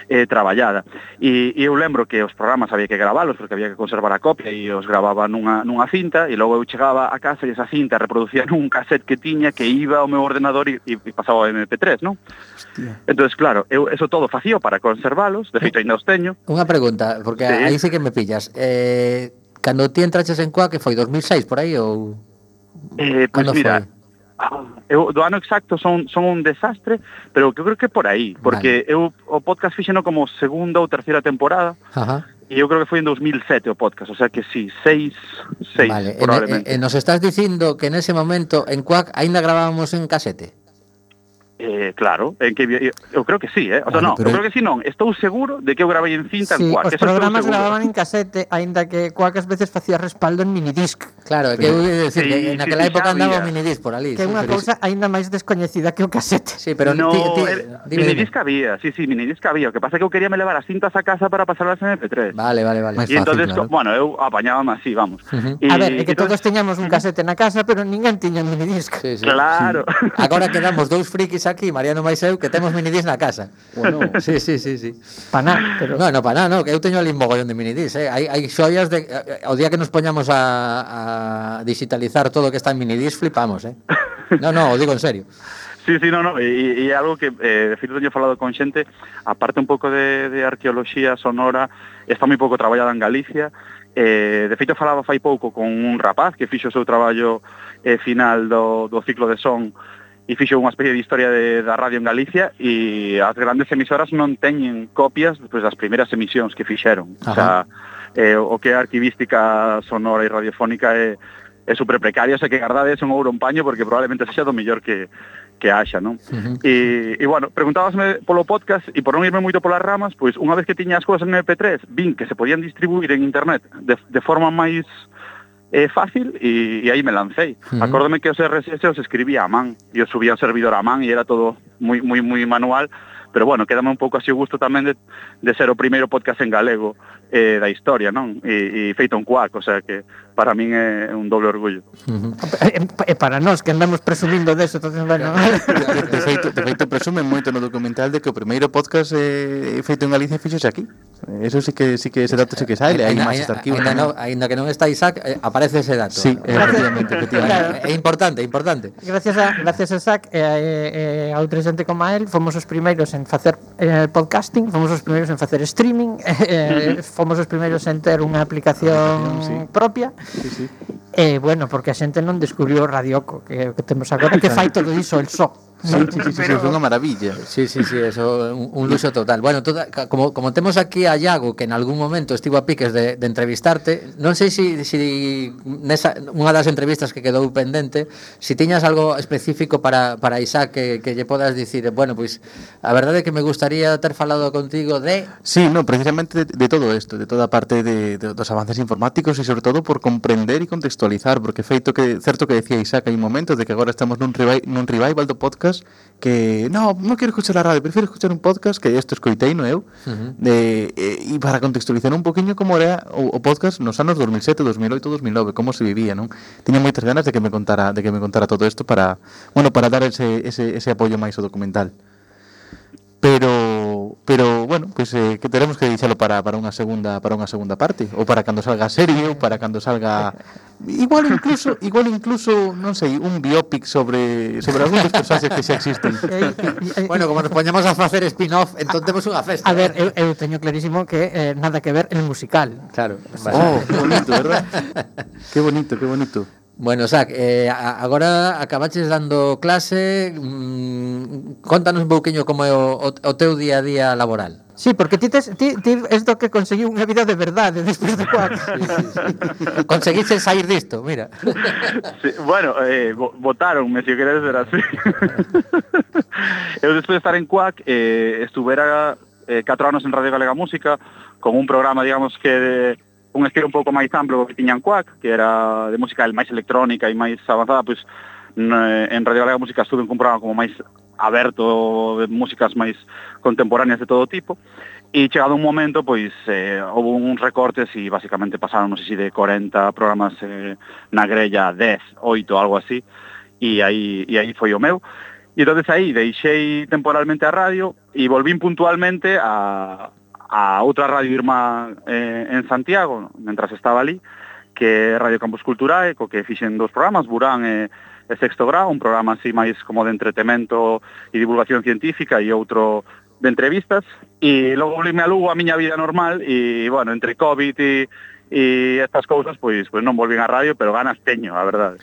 eh, traballada. E, e eu lembro que os programas había que gravalos porque había que conservar a copia e os gravaba nunha, nunha cinta e logo eu chegaba a casa e esa cinta reproducía nun cassette que tiña que iba ao meu ordenador e, e pasaba ao MP3, non? entonces claro, eu eso todo facía para conservalos, de feito ainda os teño. Unha pregunta, porque sí. aí sí que me pillas. Eh, cando ti entraches en Coa que foi 2006 por aí ou Eh, pois pues mira, foi? Ah, eu, do ano exacto son, son un desastre, pero eu creo que por aí, porque vale. eu o podcast fixeno como segunda ou terceira temporada, Ajá. e eu creo que foi en 2007 o podcast, o sea que sí, seis, seis vale. probablemente. E, e, nos estás dicindo que nese momento en Cuac aínda grabábamos en casete? Eh, claro, en que eu, eu creo que sí, eh? O sea, bueno, no, eu creo que sí non, estou seguro de que eu gravei en cinta sí, en cuac. Os programas grababan en casete, aínda que cuacas veces facía respaldo en minidisc. Claro, é que eu decir, sí, que en aquela sí, época andaba o minidisc por ali. Que é unha cousa aínda máis descoñecida que o casete. Sí, pero no, ti, ti, dime, minidisc había, sí, sí, minidisc había. O que pasa é que eu quería me levar as cintas a casa para pasarlas en MP3. Vale, vale, vale. E entonces, claro. bueno, eu apañábame así, vamos. Uh -huh. y, a ver, é que entonces... todos teñamos un casete na casa, pero ninguén tiña minidisc. Sí, sí, claro. Sí. Agora quedamos dous frikis aquí, Mariano máis eu, que temos minidis na casa. Bueno. Sí, sí, sí, sí. nada, pero... No, no, nada, no, que eu teño ali un mogollón de minidis, eh. Hai, hai xoias de... Eh, o día que nos poñamos a, a digitalizar todo o que está en minidis, flipamos, eh. No, no, o digo en serio. Sí, sí, no, no, e, e algo que, eh, de feito, teño falado con xente, aparte un pouco de, de arqueoloxía sonora, está moi pouco traballada en Galicia, eh, de feito falaba fai pouco con un rapaz que fixo o seu traballo eh, final do, do ciclo de son e fixo unha especie de historia de, da radio en Galicia e as grandes emisoras non teñen copias pois, das primeiras emisións que fixeron. Ajá. O, sea, eh, o que é arquivística sonora e radiofónica é, é super precaria, se que gardades un ouro un paño porque probablemente sexa do mellor que, que haxa, non? Uh -huh. e, e, bueno, preguntábasme polo podcast e por non irme moito polas ramas, pois unha vez que tiña as cousas en MP3, vin que se podían distribuir en internet de, de forma máis é fácil e, e aí me lancei. Uh -huh. Acórdome que os RSS os escribía a man e os subía ao servidor a man e era todo moi moi moi manual, pero bueno, quédame un pouco así o gusto tamén de, de ser o primeiro podcast en galego eh, da historia, non? E, e feito un cuac, o sea que para min é un doble orgullo. Uh -huh. E para nós que andamos presumindo deso entonces, bueno. de feito, de feito presumen moito no documental de que o primeiro podcast eh, feito en Galicia fixose aquí. Eso sí que sí que ese dato sí que sale, hai máis este arquivo. Ainda, no, ainda que non está Isaac, eh, aparece ese dato. Sí, ¿no? efectivamente, efectivamente. Claro. É importante, é importante. Gracias a gracias a Isaac e eh, eh, a outra xente como a él, fomos os primeiros en facer eh, podcasting, fomos os primeiros en facer streaming, eh, uh -huh fomos os primeiros en ter unha aplicación sí. propia. Sí, sí. Eh, bueno, porque a xente non descubriu o radioco que, que temos agora que fai todo iso el só. So. Sí, sí, sí, Pero... sí, unha maravilla. Sí, sí, sí, eso un, un luxo total. Bueno, toda, como como temos aquí a Iago que en algún momento estivo a piques de, de entrevistarte, non sei se si, si nesa unha das entrevistas que quedou pendente, se si tiñas algo específico para para Isaac que que lle podas dicir, bueno, pois pues, a verdade é que me gustaría ter falado contigo de Sí, no, precisamente de, de todo isto, de toda a parte de, de dos avances informáticos e sobre todo por comprender e contextualizar, porque feito que certo que decía Isaac hai un momento de que agora estamos nun revival, nun revival do podcast podcast que no, non quero escuchar a radio, prefiro escuchar un podcast que isto escoitei no eu uh -huh. eh, eh e, e para contextualizar un poquinho como era o, o podcast nos anos 2007, 2008, 2009 como se vivía, non? Tiña moitas ganas de que me contara de que me contara todo isto para, bueno, para dar ese, ese, ese apoio máis ao documental pero pero bueno, pues eh, que teremos que deixalo para, para unha segunda para unha segunda parte, ou para cando salga a serie, ou para cando salga igual incluso, igual incluso, non sei, un biopic sobre sobre algún dos personaxes que xa existen. bueno, como nos poñamos a facer spin-off, entón temos unha festa. A ver, eu, eu teño clarísimo que eh, nada que ver el musical. Claro. Oh, vale. Oh, que bonito, verdad? que bonito, que bonito. Bueno, Zach, eh, agora acabaches dando clase, mmm, contanos un pouquiño como é o, o teu día a día laboral. Sí, porque ti, tes, ti, ti es do que conseguiu unha vida de verdade despois de cuatro. sí, sí, sí. Conseguiste sair disto, mira. sí, bueno, eh, votaronme, se si queres ver así. eu despois de estar en CUAC, eh, estuvera eh, 4 anos en Radio Galega Música, con un programa, digamos, que de, un estilo un pouco máis amplo que tiñan CUAC, que era de música máis electrónica e máis avanzada, pois pues, en Radio Galega Música estuve un programa como máis aberto de músicas máis contemporáneas de todo tipo e chegado un momento pois eh, houve uns recortes e basicamente pasaron non sei se de 40 programas eh, na grella 10, 8, algo así e aí, e aí foi o meu. E entonces aí deixei temporalmente a radio e volvín puntualmente a, a outra radio irmá eh, en Santiago, mentras estaba ali, que é Radio Campus Culturae, co que fixen dos programas, Burán e eh, e sexto grau, un programa así máis como de entretemento e divulgación científica e outro de entrevistas e logo volvime a Lugo a miña vida normal e, bueno, entre COVID e, e estas cousas, pois, pois non volvín a radio, pero ganas teño, a verdade.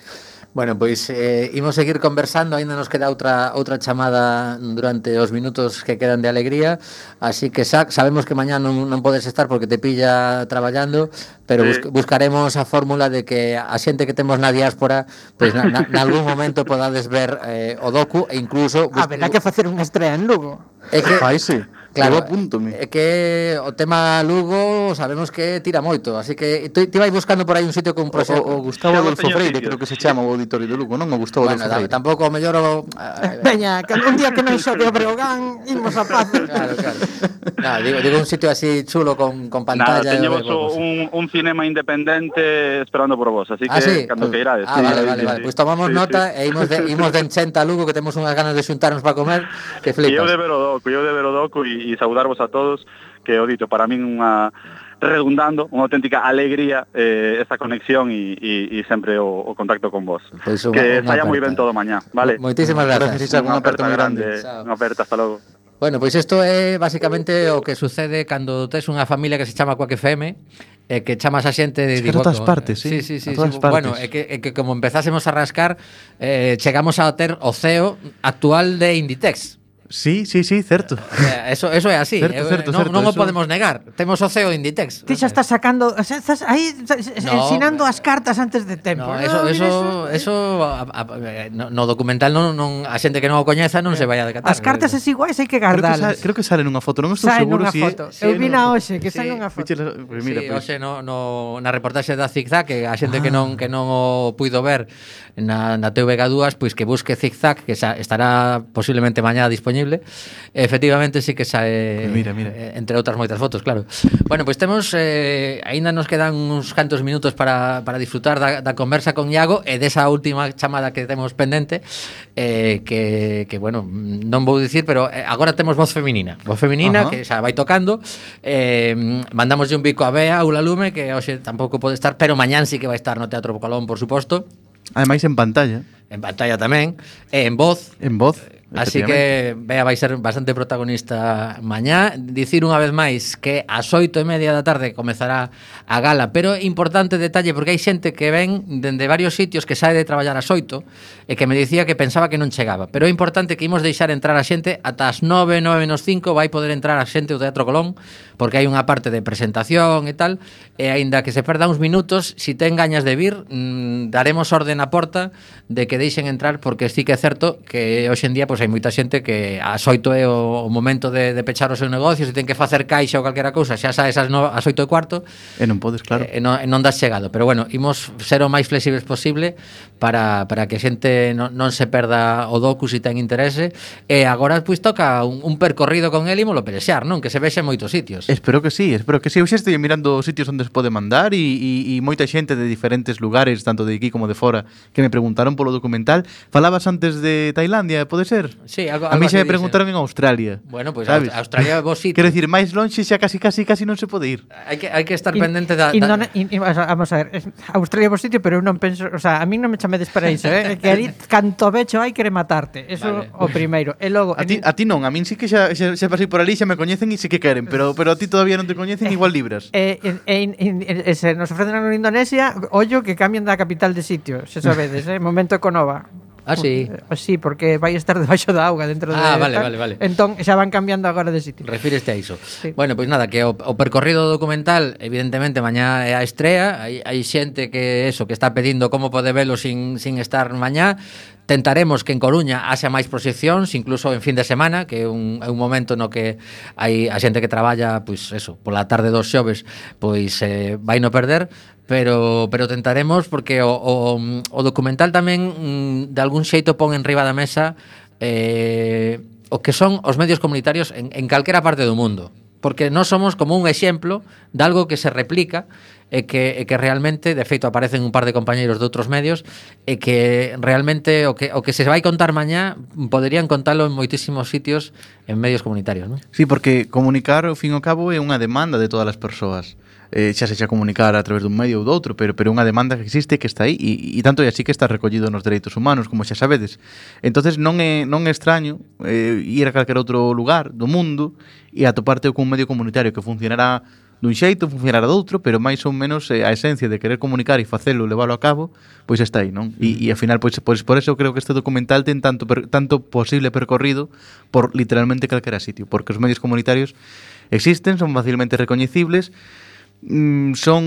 Bueno, pois eh, imos seguir conversando, aínda nos queda outra outra chamada durante os minutos que quedan de alegría, así que sa sabemos que mañá non, non podes estar porque te pilla traballando, pero sí. bus buscaremos a fórmula de que a xente que temos na diáspora, pois na, na, na algún momento podades ver eh, o docu e incluso... A ver, hai que facer unha estrela en Lugo. É que... Ai, sí. Claro, apúntome. Eh, é que o tema Lugo sabemos que tira moito, así que ti vai buscando por aí un sitio con un O, o, o Gustavo Adolfo Freire, creo que se chama o auditorio de Lugo, non? O Gustavo bueno, Adolfo Freire. Tampouco o mellor o... Veña, que un día que non xogue o Breogán, imos a paz. Claro, claro. No, digo, digo un sitio así chulo con, con pantalla. Nada, teñemos un, un cinema independente esperando por vos, así ah, que ah, sí? cando que irades. Ah, sí, vale, vale, sí, vale. Sí, pois pues tomamos sí, nota sí. e imos de, imos de enchenta a Lugo que temos unhas ganas de xuntarnos para comer, que flipas. Eu de Verodoco, eu de Verodoco e e saudarvos a todos, que o dito, para min unha redundando, unha auténtica alegría eh, esta conexión e, e, e sempre o, o contacto con vos. Pois pues que saia moi ben todo mañá, vale? Moitísimas grazas. Gracias, unha aperta moi grande. Unha aperta, hasta logo. Bueno, pois isto é basicamente o que sucede cando tes unha familia que se chama Quack FM e eh, que chamas a xente de Digoto. todas partes, sí. sí, sí, sí, sí. Partes. Bueno, é que, é que como empezásemos a rascar, eh, chegamos a ter o CEO actual de Inditex. Sí, sí, sí, certo. Eh, eso, eso é así. Certo, eh, certo, non, certo, non o podemos negar. Temos o CEO de Inditex. Ti xa estás sacando, estás aí no, ensinando eh, as cartas antes de tempo. No, eso, no, eso, eso, eh. eso a, a, eh, no, no documental non, non a xente que non o coñeza non eh, se vai a decatar. As cartas es iguais hai que gardalas. Creo que, creo que salen unha foto, non estou salen seguro si foto. É, Eu vina hoxe que sí, salen unha foto. Pues mira, sí, pues. hoxe no, no, na reportaxe da Zigzag que a xente ah. que non que non o puido ver na, na TVG2 pois pues que busque Zigzag que xa, estará posiblemente mañá disponible Efectivamente, sí que sae mira, mira. Eh, entre outras moitas fotos, claro. Bueno, pois pues temos eh, aínda nos quedan uns cantos minutos para, para disfrutar da, da conversa con Iago e desa última chamada que temos pendente eh, que, que, bueno, non vou dicir, pero eh, agora temos voz feminina. Voz feminina Ajá. que xa vai tocando. Eh, mandamos un bico a Bea, Ula Lume, que hoxe tampouco pode estar, pero mañán sí que vai estar no Teatro Colón, por suposto. Ademais en pantalla. En pantalla tamén, e en voz. En voz. Así que Bea vai ser bastante protagonista mañá. Dicir unha vez máis que ás oito e media da tarde comezará a gala, pero importante detalle porque hai xente que ven dende varios sitios que sae de traballar ás oito e que me dicía que pensaba que non chegaba. Pero é importante que imos deixar entrar a xente ata as nove, nove menos cinco vai poder entrar a xente do Teatro Colón porque hai unha parte de presentación e tal e aínda que se perda uns minutos, si ten gañas de vir, mm, daremos orden á porta de que deixen entrar porque sí que é certo que hoxe en día pois, hai moita xente que a xoito é o, o momento de, de pechar o seu negocio, se ten que facer caixa ou calquera cousa, xa sabes esas no, a xoito e cuarto. E non podes, claro. Eh, e non, e non das chegado, pero bueno, imos ser o máis flexibles posible para, para que a xente non, non se perda o docu se ten interese e agora pois toca un, un percorrido con el imolo perexear, non? Que se vexe en moitos sitios. Espero que sí, espero que sí. Eu xa estou mirando os sitios onde se pode mandar e, e, e moita xente de diferentes lugares, tanto de aquí como de fora, que me preguntaron polo documental. Falabas antes de Tailandia, pode ser? Sí, algo, algo a mí xa me preguntaron en Australia. Bueno, pois pues, Australia vos sitio. Quero decir, máis lonxe xa casi casi casi non se pode ir. Hai que hai que estar in, pendente da, da... In, in, vamos a ver, Australia vos sitio, pero eu non penso, o sea, a mí non me chamedes para iso, eh? que ali canto vecho hai quere matarte. Eso vale. o primeiro. E logo a ti, en... a ti non, a min sí que xa, xa, xa pasei por ali, xa me coñecen e sí que queren, pero pero a ti todavía non te coñecen, igual libras. Eh, eh, eh, eh, eh, se nos ofrecen en Indonesia, ollo que cambian da capital de sitio, xa sabedes, eh? Momento Conova. Ah, sí. Uh, sí, porque vai estar debaixo da auga dentro ah, de... Ah, vale, tal. vale, vale. Entón, xa van cambiando agora de sitio. Refíreste a iso. Sí. Bueno, pois pues nada, que o, o percorrido documental, evidentemente, mañá é a estrea, hai, hai xente que eso, que está pedindo como pode velo sin, sin estar mañá, Tentaremos que en Coruña haxa máis proxeccións, incluso en fin de semana, que é un, é un momento no que hai a xente que traballa, pois eso, pola tarde dos xoves, pois eh, vai no perder, pero pero tentaremos porque o, o, o documental tamén mm, de algún xeito pon en riba da mesa eh, o que son os medios comunitarios en, en calquera parte do mundo porque nós somos como un exemplo de algo que se replica e que, e que realmente, de feito, aparecen un par de compañeiros de outros medios e que realmente o que, o que se vai contar mañá poderían contalo en moitísimos sitios en medios comunitarios, non? Sí, porque comunicar, ao fin e ao cabo, é unha demanda de todas as persoas eh, xa se xa comunicar a través dun medio ou do outro, pero pero unha demanda que existe que está aí e, e tanto é así que está recollido nos dereitos humanos, como xa sabedes. Entonces non é non é extraño eh, ir a calquer outro lugar do mundo e atoparte cun medio comunitario que funcionará dun xeito, funcionará doutro, pero máis ou menos eh, a esencia de querer comunicar e facelo, leválo a cabo, pois está aí, non? E, e ao final, pois, pois por eso creo que este documental ten tanto, per, tanto posible percorrido por literalmente calquera sitio, porque os medios comunitarios existen, son facilmente recoñecibles, mm, son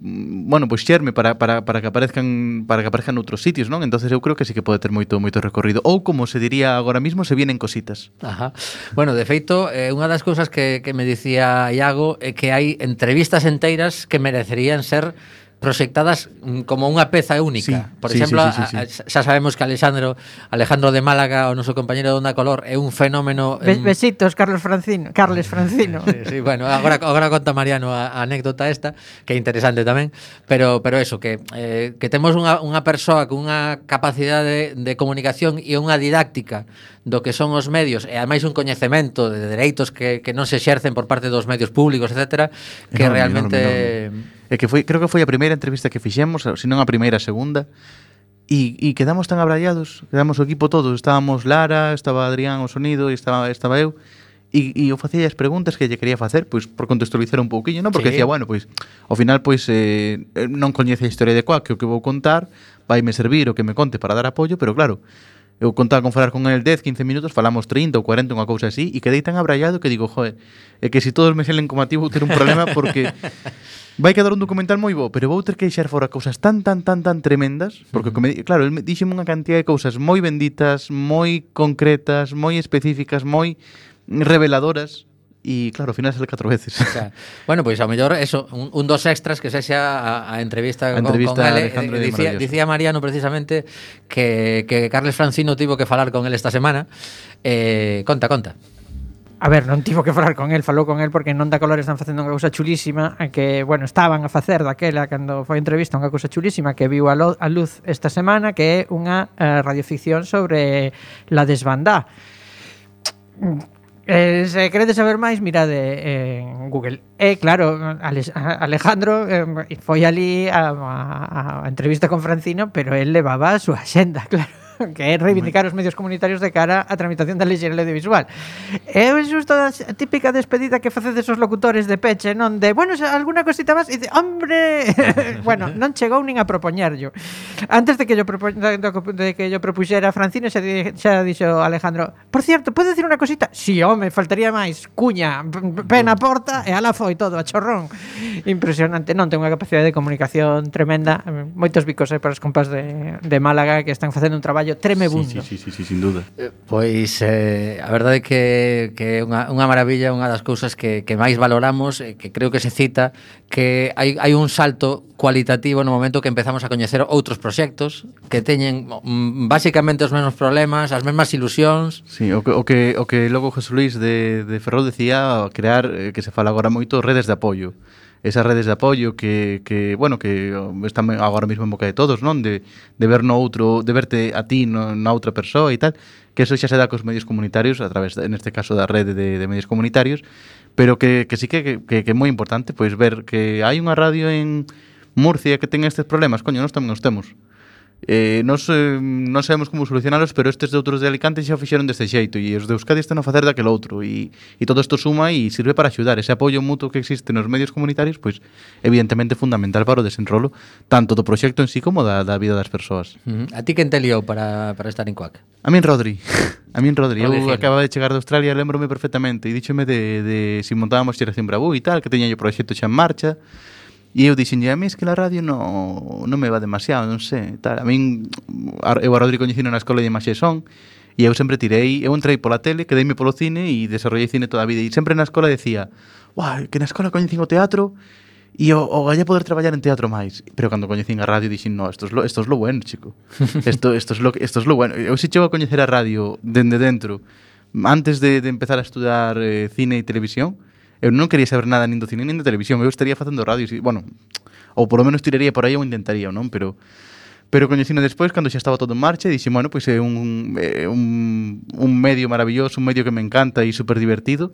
mm, bueno, pois xerme para, para, para que aparezcan para que aparezcan noutros sitios, non? Entonces eu creo que sí que pode ter moito moito recorrido ou como se diría agora mismo, se vienen cositas. Ajá. Bueno, de feito, eh, unha das cousas que, que me dicía Iago é que hai entrevistas enteiras que merecerían ser proxectadas mm, como unha peza única. Sí, Por sí, exemplo, sí, sí, sí, sí. xa sabemos que Alexandro Alejandro de Málaga, o noso compañeiro de Onda Color, é un fenómeno Be Besitos Carlos Francino, Carles Francino. sí, sí, bueno, agora agora conta Mariano a, a anécdota esta, que é interesante tamén, pero pero eso que eh, que temos unha unha persoa cunha capacidade de, de comunicación e unha didáctica do que son os medios e ademais un coñecemento de dereitos que, que non se exercen por parte dos medios públicos, etcétera, que enorme, realmente enorme, enorme. E que foi, creo que foi a primeira entrevista que fixemos, se non a primeira, a segunda, e, e quedamos tan abrallados, quedamos o equipo todo, estábamos Lara, estaba Adrián o sonido e estaba estaba eu. E, e eu facía as preguntas que lle quería facer pois por contextualizar un pouquiño, non? Porque sí. decía, bueno, pois ao final pois eh, eh non coñece a historia de Coac, que o que vou contar vai me servir o que me conte para dar apoio, pero claro, Eu contaba con falar con el 10, 15 minutos, falamos 30 ou 40, unha cousa así, e quedei tan abrallado que digo, joder, é que se si todos me xelen como a ti vou ter un problema porque vai quedar un documental moi bo, pero vou ter que deixar fora cousas tan, tan, tan, tan tremendas, porque, como, claro, el dixeme unha cantidad de cousas moi benditas, moi concretas, moi específicas, moi reveladoras, E claro, ao final sale catro veces. O sea, bueno, pois pues, ao mellor eso, un, un dos extras que sexa a, a entrevista, a entrevista con, Alejandro Ale, Alejandro eh, dicía, dicía Mariano precisamente que, que Carles Francino tivo que falar con él esta semana. Eh, conta, conta. A ver, non tivo que falar con el, falou con el porque non da color están facendo unha cousa chulísima que, bueno, estaban a facer daquela cando foi entrevista unha cousa chulísima que viu a, lo, a luz esta semana que é unha eh, radioficción sobre la desbandá Eh, se queredes saber máis, mirade en eh, Google. E eh, claro, Alejandro eh, foi ali a, a, a entrevista con Francino, pero él levaba a súa xenda, claro. que é reivindicar os medios comunitarios de cara á tramitación da lei audiovisual. É xusto a típica despedida que facedes os locutores de peche, non de, bueno, xa, alguna cosita máis, e dice, hombre, bueno, non chegou nin a propoñerllo. Antes de que yo propo, de que yo propuxera Francino xa, di, xa dixo Alejandro, por cierto, pode decir unha cosita? Si, sí, home, faltaría máis, cuña, pena porta e ala foi todo, a chorrón. Impresionante, non ten unha capacidade de comunicación tremenda, moitos bicos eh, para os compás de, de Málaga que están facendo un traballo traballo tremebundo. Sí, sí, sí, sí, sí sin duda. Eh, pois eh, a verdade é que, que é unha, unha maravilla, unha das cousas que, que máis valoramos, e que creo que se cita, que hai, hai un salto cualitativo no momento que empezamos a coñecer outros proxectos que teñen mm, basicamente os mesmos problemas, as mesmas ilusións. Sí, o que, o que, o que logo José Luis de, de Ferrol decía crear, eh, que se fala agora moito, redes de apoio esas redes de apoio que, que bueno, que están agora mesmo en boca de todos, non? De, de ver no outro, de verte a ti no, na outra persoa e tal, que eso xa se dá cos medios comunitarios a través, en este caso, da rede de, de medios comunitarios, pero que, que sí que, que, que é moi importante pois ver que hai unha radio en Murcia que ten estes problemas, coño, nós tamén os temos. Eh, nos, eh, non sabemos como solucionalos, pero estes de outros de Alicante xa o fixeron deste xeito e os de Euskadi están a facer daquel outro e, e todo isto suma e sirve para axudar. Ese apoio mutuo que existe nos medios comunitarios pois evidentemente fundamental para o desenrolo tanto do proxecto en sí como da, da vida das persoas. Uh -huh. A ti quen te liou para, para estar en Coac? A min Rodri. A min Rodri, eu acababa de chegar de Australia, lembrome perfectamente e díxome de, de si montábamos xeración Bravú e tal, que teña o proxecto xa en marcha E eu dixenlle, a mí es que la radio non no me va demasiado, non sei, tal. A min, eu a Rodrigo coñecino na escola de imaxe son, e eu sempre tirei, eu entrei pola tele, quedeime polo cine e desarrollei cine toda a vida. E sempre na escola decía, uau, que na escola coñecín o teatro, E o, o galla poder traballar en teatro máis. Pero cando coñecín a radio dixen, no, esto es lo, esto es lo bueno, chico. esto, esto, es lo, esto es lo bueno. Eu se chego a coñecer a radio dende dentro, antes de, de empezar a estudar eh, cine e televisión, Eu non quería saber nada nin do cine nin da televisión, eu estaría facendo radio, si, bueno, ou polo menos tiraría por aí ou intentaría, non? Pero Pero coñecino despois, cando xa estaba todo en marcha, dixen, bueno, pois é un, é un, un medio maravilloso, un medio que me encanta e super divertido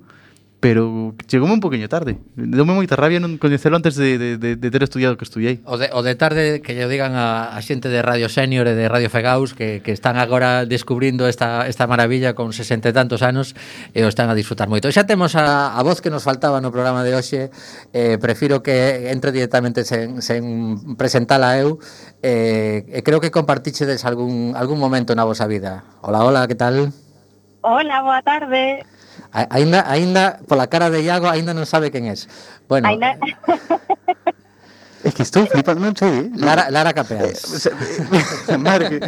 pero chegou un poquinho tarde. Deume moita rabia non coñecelo antes de, de, de, de ter estudiado que estudiei. O de, o de tarde que lle digan a, a xente de Radio Senior e de Radio Fegaus que, que están agora descubrindo esta, esta maravilla con 60 e tantos anos e o están a disfrutar moito. Xa temos a, a voz que nos faltaba no programa de hoxe. Eh, prefiro que entre directamente sen, sen presentala eu. Eh, e creo que compartichedes algún, algún momento na vosa vida. Hola, hola, que tal? Hola, boa tarde. Ainda, ainda, por la cara de Iago, ainda no sabe quién es. Bueno. Ainda... Es que estoy flipando, no sé. Lara, Lara Capeas. Eh, eh Marque.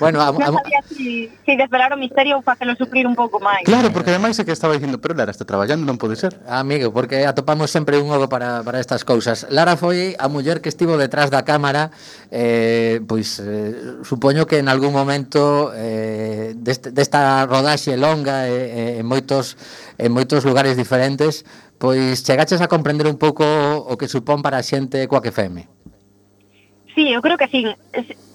Bueno, a, a, non sabía si, si desvelar o misterio ou facelo sufrir un pouco máis. Claro, porque ademais é que estaba dicindo, pero Lara está traballando, non pode ser. Amigo, porque atopamos sempre un ogo para, para estas cousas. Lara foi a muller que estivo detrás da cámara, eh, pois eh, supoño que en algún momento eh, deste, desta rodaxe longa eh, en moitos en moitos lugares diferentes, pois chegaches a comprender un pouco o que supón para a xente coa que feme. Sí, eu creo que sí.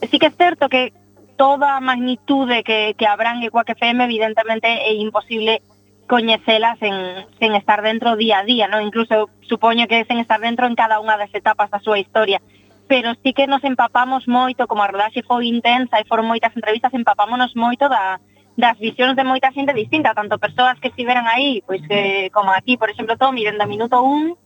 Sí que é certo que toda a magnitude que, que habrán coa que FM evidentemente é imposible coñecelas sen, sen estar dentro día a día, ¿no? incluso supoño que sen estar dentro en cada unha das etapas da súa historia pero sí que nos empapamos moito, como a rodaxe foi intensa e foron moitas entrevistas, empapámonos moito da, das visións de moita xente distinta, tanto persoas que estiveran aí, pois que, como aquí, por exemplo, Tommy, dende minuto 1,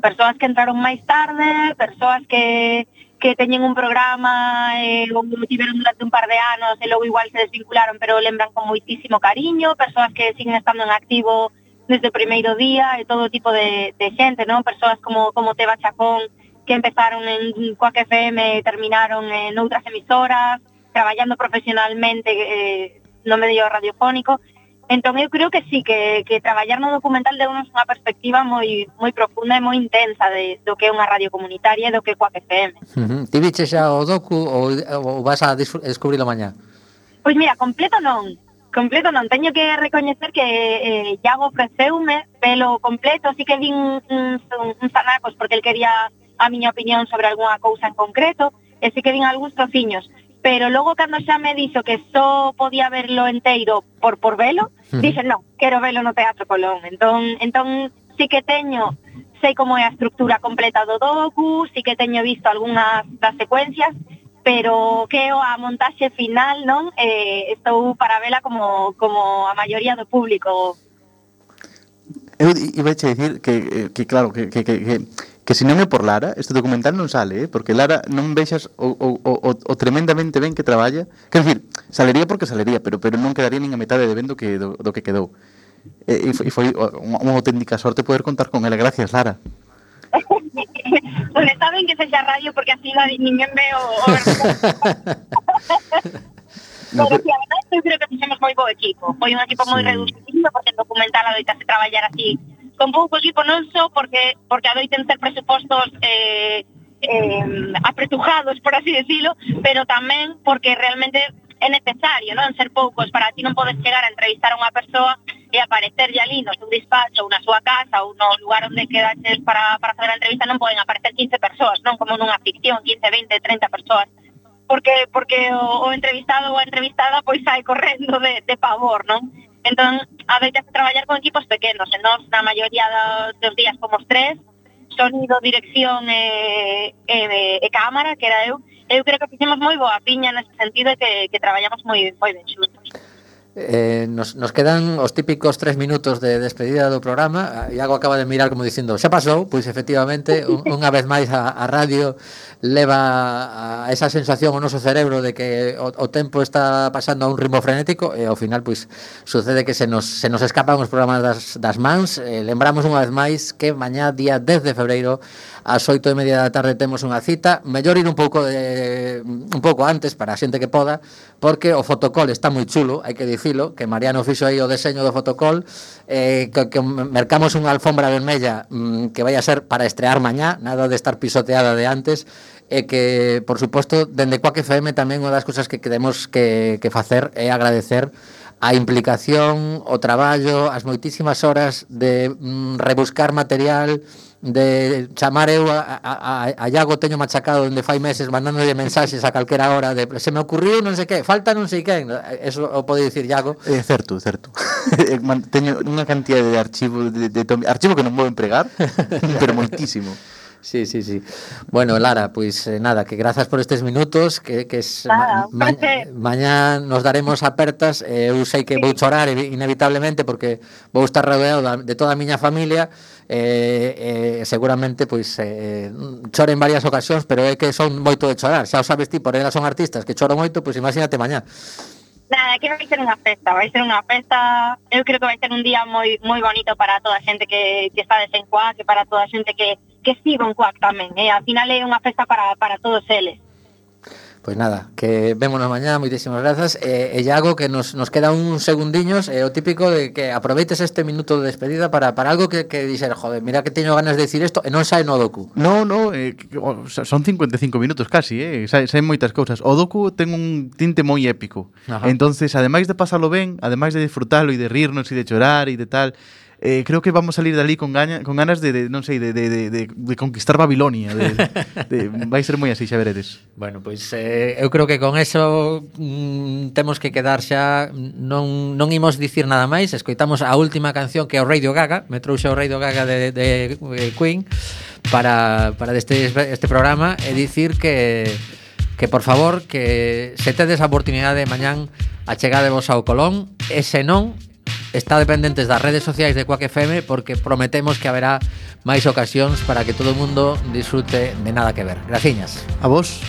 persoas que entraron máis tarde, persoas que que teñen un programa eh, ou tiveron durante un par de anos e logo igual se desvincularon pero lembran con moitísimo cariño, persoas que siguen estando en activo desde o primeiro día e todo tipo de, de xente, non? Persoas como, como Teba Chacón, que empezaron en Coac FM e terminaron en outras emisoras, traballando profesionalmente eh, no medio radiofónico. Entón eu creo que sí, que, que traballar no documental deu unha perspectiva moi moi profunda e moi intensa de, do que é unha radio comunitaria e do que é Coac FM. Uh -huh. Ti viche xa o docu ou, ou vas a descubrir mañá? Pois mira, completo non, completo non. Teño que recoñecer que eh, Iago ofreceume pelo completo, sí que vin uns, uns anacos porque el quería a miña opinión sobre algunha cousa en concreto, e sí que vin algúns trociños pero logo cando xa me dixo que só podía verlo enteiro por por velo, uh -huh. dixen, non, quero velo no Teatro Colón. Entón, entón sí que teño sei como é a estructura completa do docu, sí que teño visto algunhas das secuencias, pero que a montaxe final, non? Eh, estou para vela como, como a maioría do público. Eu iba a dicir que, eh, que claro, que, que, que, que que se non é por Lara, este documental non sale, eh? porque Lara non vexas o, o, o, o tremendamente ben que traballa. Quer dicir, salería porque salería, pero pero non quedaría nin a metade de ben do que, do, do que quedou. E, e foi, e foi unha, unha auténtica sorte poder contar con ela. Gracias, Lara. Pois está ben que sexa radio porque así no, ninguén ve o... o... no, pero, pero... a verdade, eu creo que fixemos moi bo equipo. Foi un equipo sí. moi reducido porque en documental adoitase traballar así convouco o equipo non só porque, porque adoiten ter presupostos eh, eh, apretujados, por así decirlo, pero tamén porque realmente é necesario, non? Ser poucos, para ti non podes chegar a entrevistar a unha persoa e aparecerlle ali no seu despacho ou na súa casa ou no lugar onde quedaches para, para fazer a entrevista non poden aparecer 15 persoas, non? Como nunha ficción, 15, 20, 30 persoas porque porque o, o entrevistado ou a entrevistada pois sai correndo de, de pavor, non? Entón, adoitase traballar con equipos pequenos, e nós na maioría dos días como os tres, sonido, dirección e, e, e cámara, que era eu, eu creo que fixemos moi boa piña nese sentido e que, que traballamos moi moi ben xuntos. Eh, nos, nos quedan os típicos tres minutos de despedida do programa. Eh, Iago acaba de mirar como dicindo xa pasou, pois efectivamente un, unha vez máis a, a radio leva a esa sensación o noso cerebro de que o, o tempo está pasando a un ritmo frenético e ao final pois sucede que se nos, se nos escapan os programas das, das mans. Eh, lembramos unha vez máis que mañá día 10 de febreiro ás oito e media da tarde temos unha cita. Mellor ir un pouco de, un pouco antes para a xente que poda porque o fotocol está moi chulo hai que dicir dicilo, que Mariano fixo aí o deseño do fotocol, eh, que, que mercamos unha alfombra vermella mm, que vai a ser para estrear mañá, nada de estar pisoteada de antes, e que, por suposto, dende Coac FM tamén unha das cousas que queremos que, que facer é agradecer a implicación, o traballo, as moitísimas horas de mm, rebuscar material, de chamar eu a, a, a Iago teño machacado onde fai meses mandándolle mensaxes a calquera hora de se me ocurriu non sei que, falta non sei quen. Eso o pode dicir Iago. É eh, certo, certo. teño unha cantidad de archivo de, de, de archivo que non vou empregar, pero moitísimo. Sí, sí, sí. Bueno, Lara, pois eh, nada, que grazas por estes minutos, que, que es, claro, ma, ma, mañá nos daremos apertas, eh, eu sei que sí. vou chorar inevitablemente porque vou estar rodeado da, de toda a miña familia, eh, eh, seguramente pois eh, mm, chore en varias ocasións, pero é que son moito de chorar, xa o sabes ti, por elas son artistas que choro moito, pois imagínate mañá. Nada, que vai ser unha festa, vai ser unha festa, eu creo que vai ser un día moi moi bonito para toda a xente que, que está desencuada, que para toda a xente que que estivan cuac tamén, eh? al final é unha festa para, para todos eles. Pois nada, que vémonos mañá, moitísimas grazas. E, e Iago, que nos, nos queda un segundiños, é o típico de que aproveites este minuto de despedida para, para algo que, que dixer, joder, mira que teño ganas de decir isto e non sai no docu. No, no, eh, son 55 minutos casi, eh, sai, sai moitas cousas. O docu ten un tinte moi épico. Ajá. Entonces, ademais de pasalo ben, ademais de disfrutalo e de rirnos e de chorar e de tal, eh, creo que vamos a salir dali con, gaña, con ganas de, de non sei, de, de, de, de conquistar Babilonia. De, de, vai ser moi así, xa veredes. Bueno, pois pues, eh, eu creo que con eso mm, temos que quedar xa non, non imos dicir nada máis, escoitamos a última canción que é o Radio Gaga, me trouxe o Radio Gaga de, de, de Queen para, para este, este programa e dicir que que por favor que se tedes a oportunidade de mañán achegadevos ao Colón e se non está dependentes das redes sociais de Quack FM porque prometemos que haberá máis ocasións para que todo o mundo disfrute de nada que ver. Graciñas. A vos.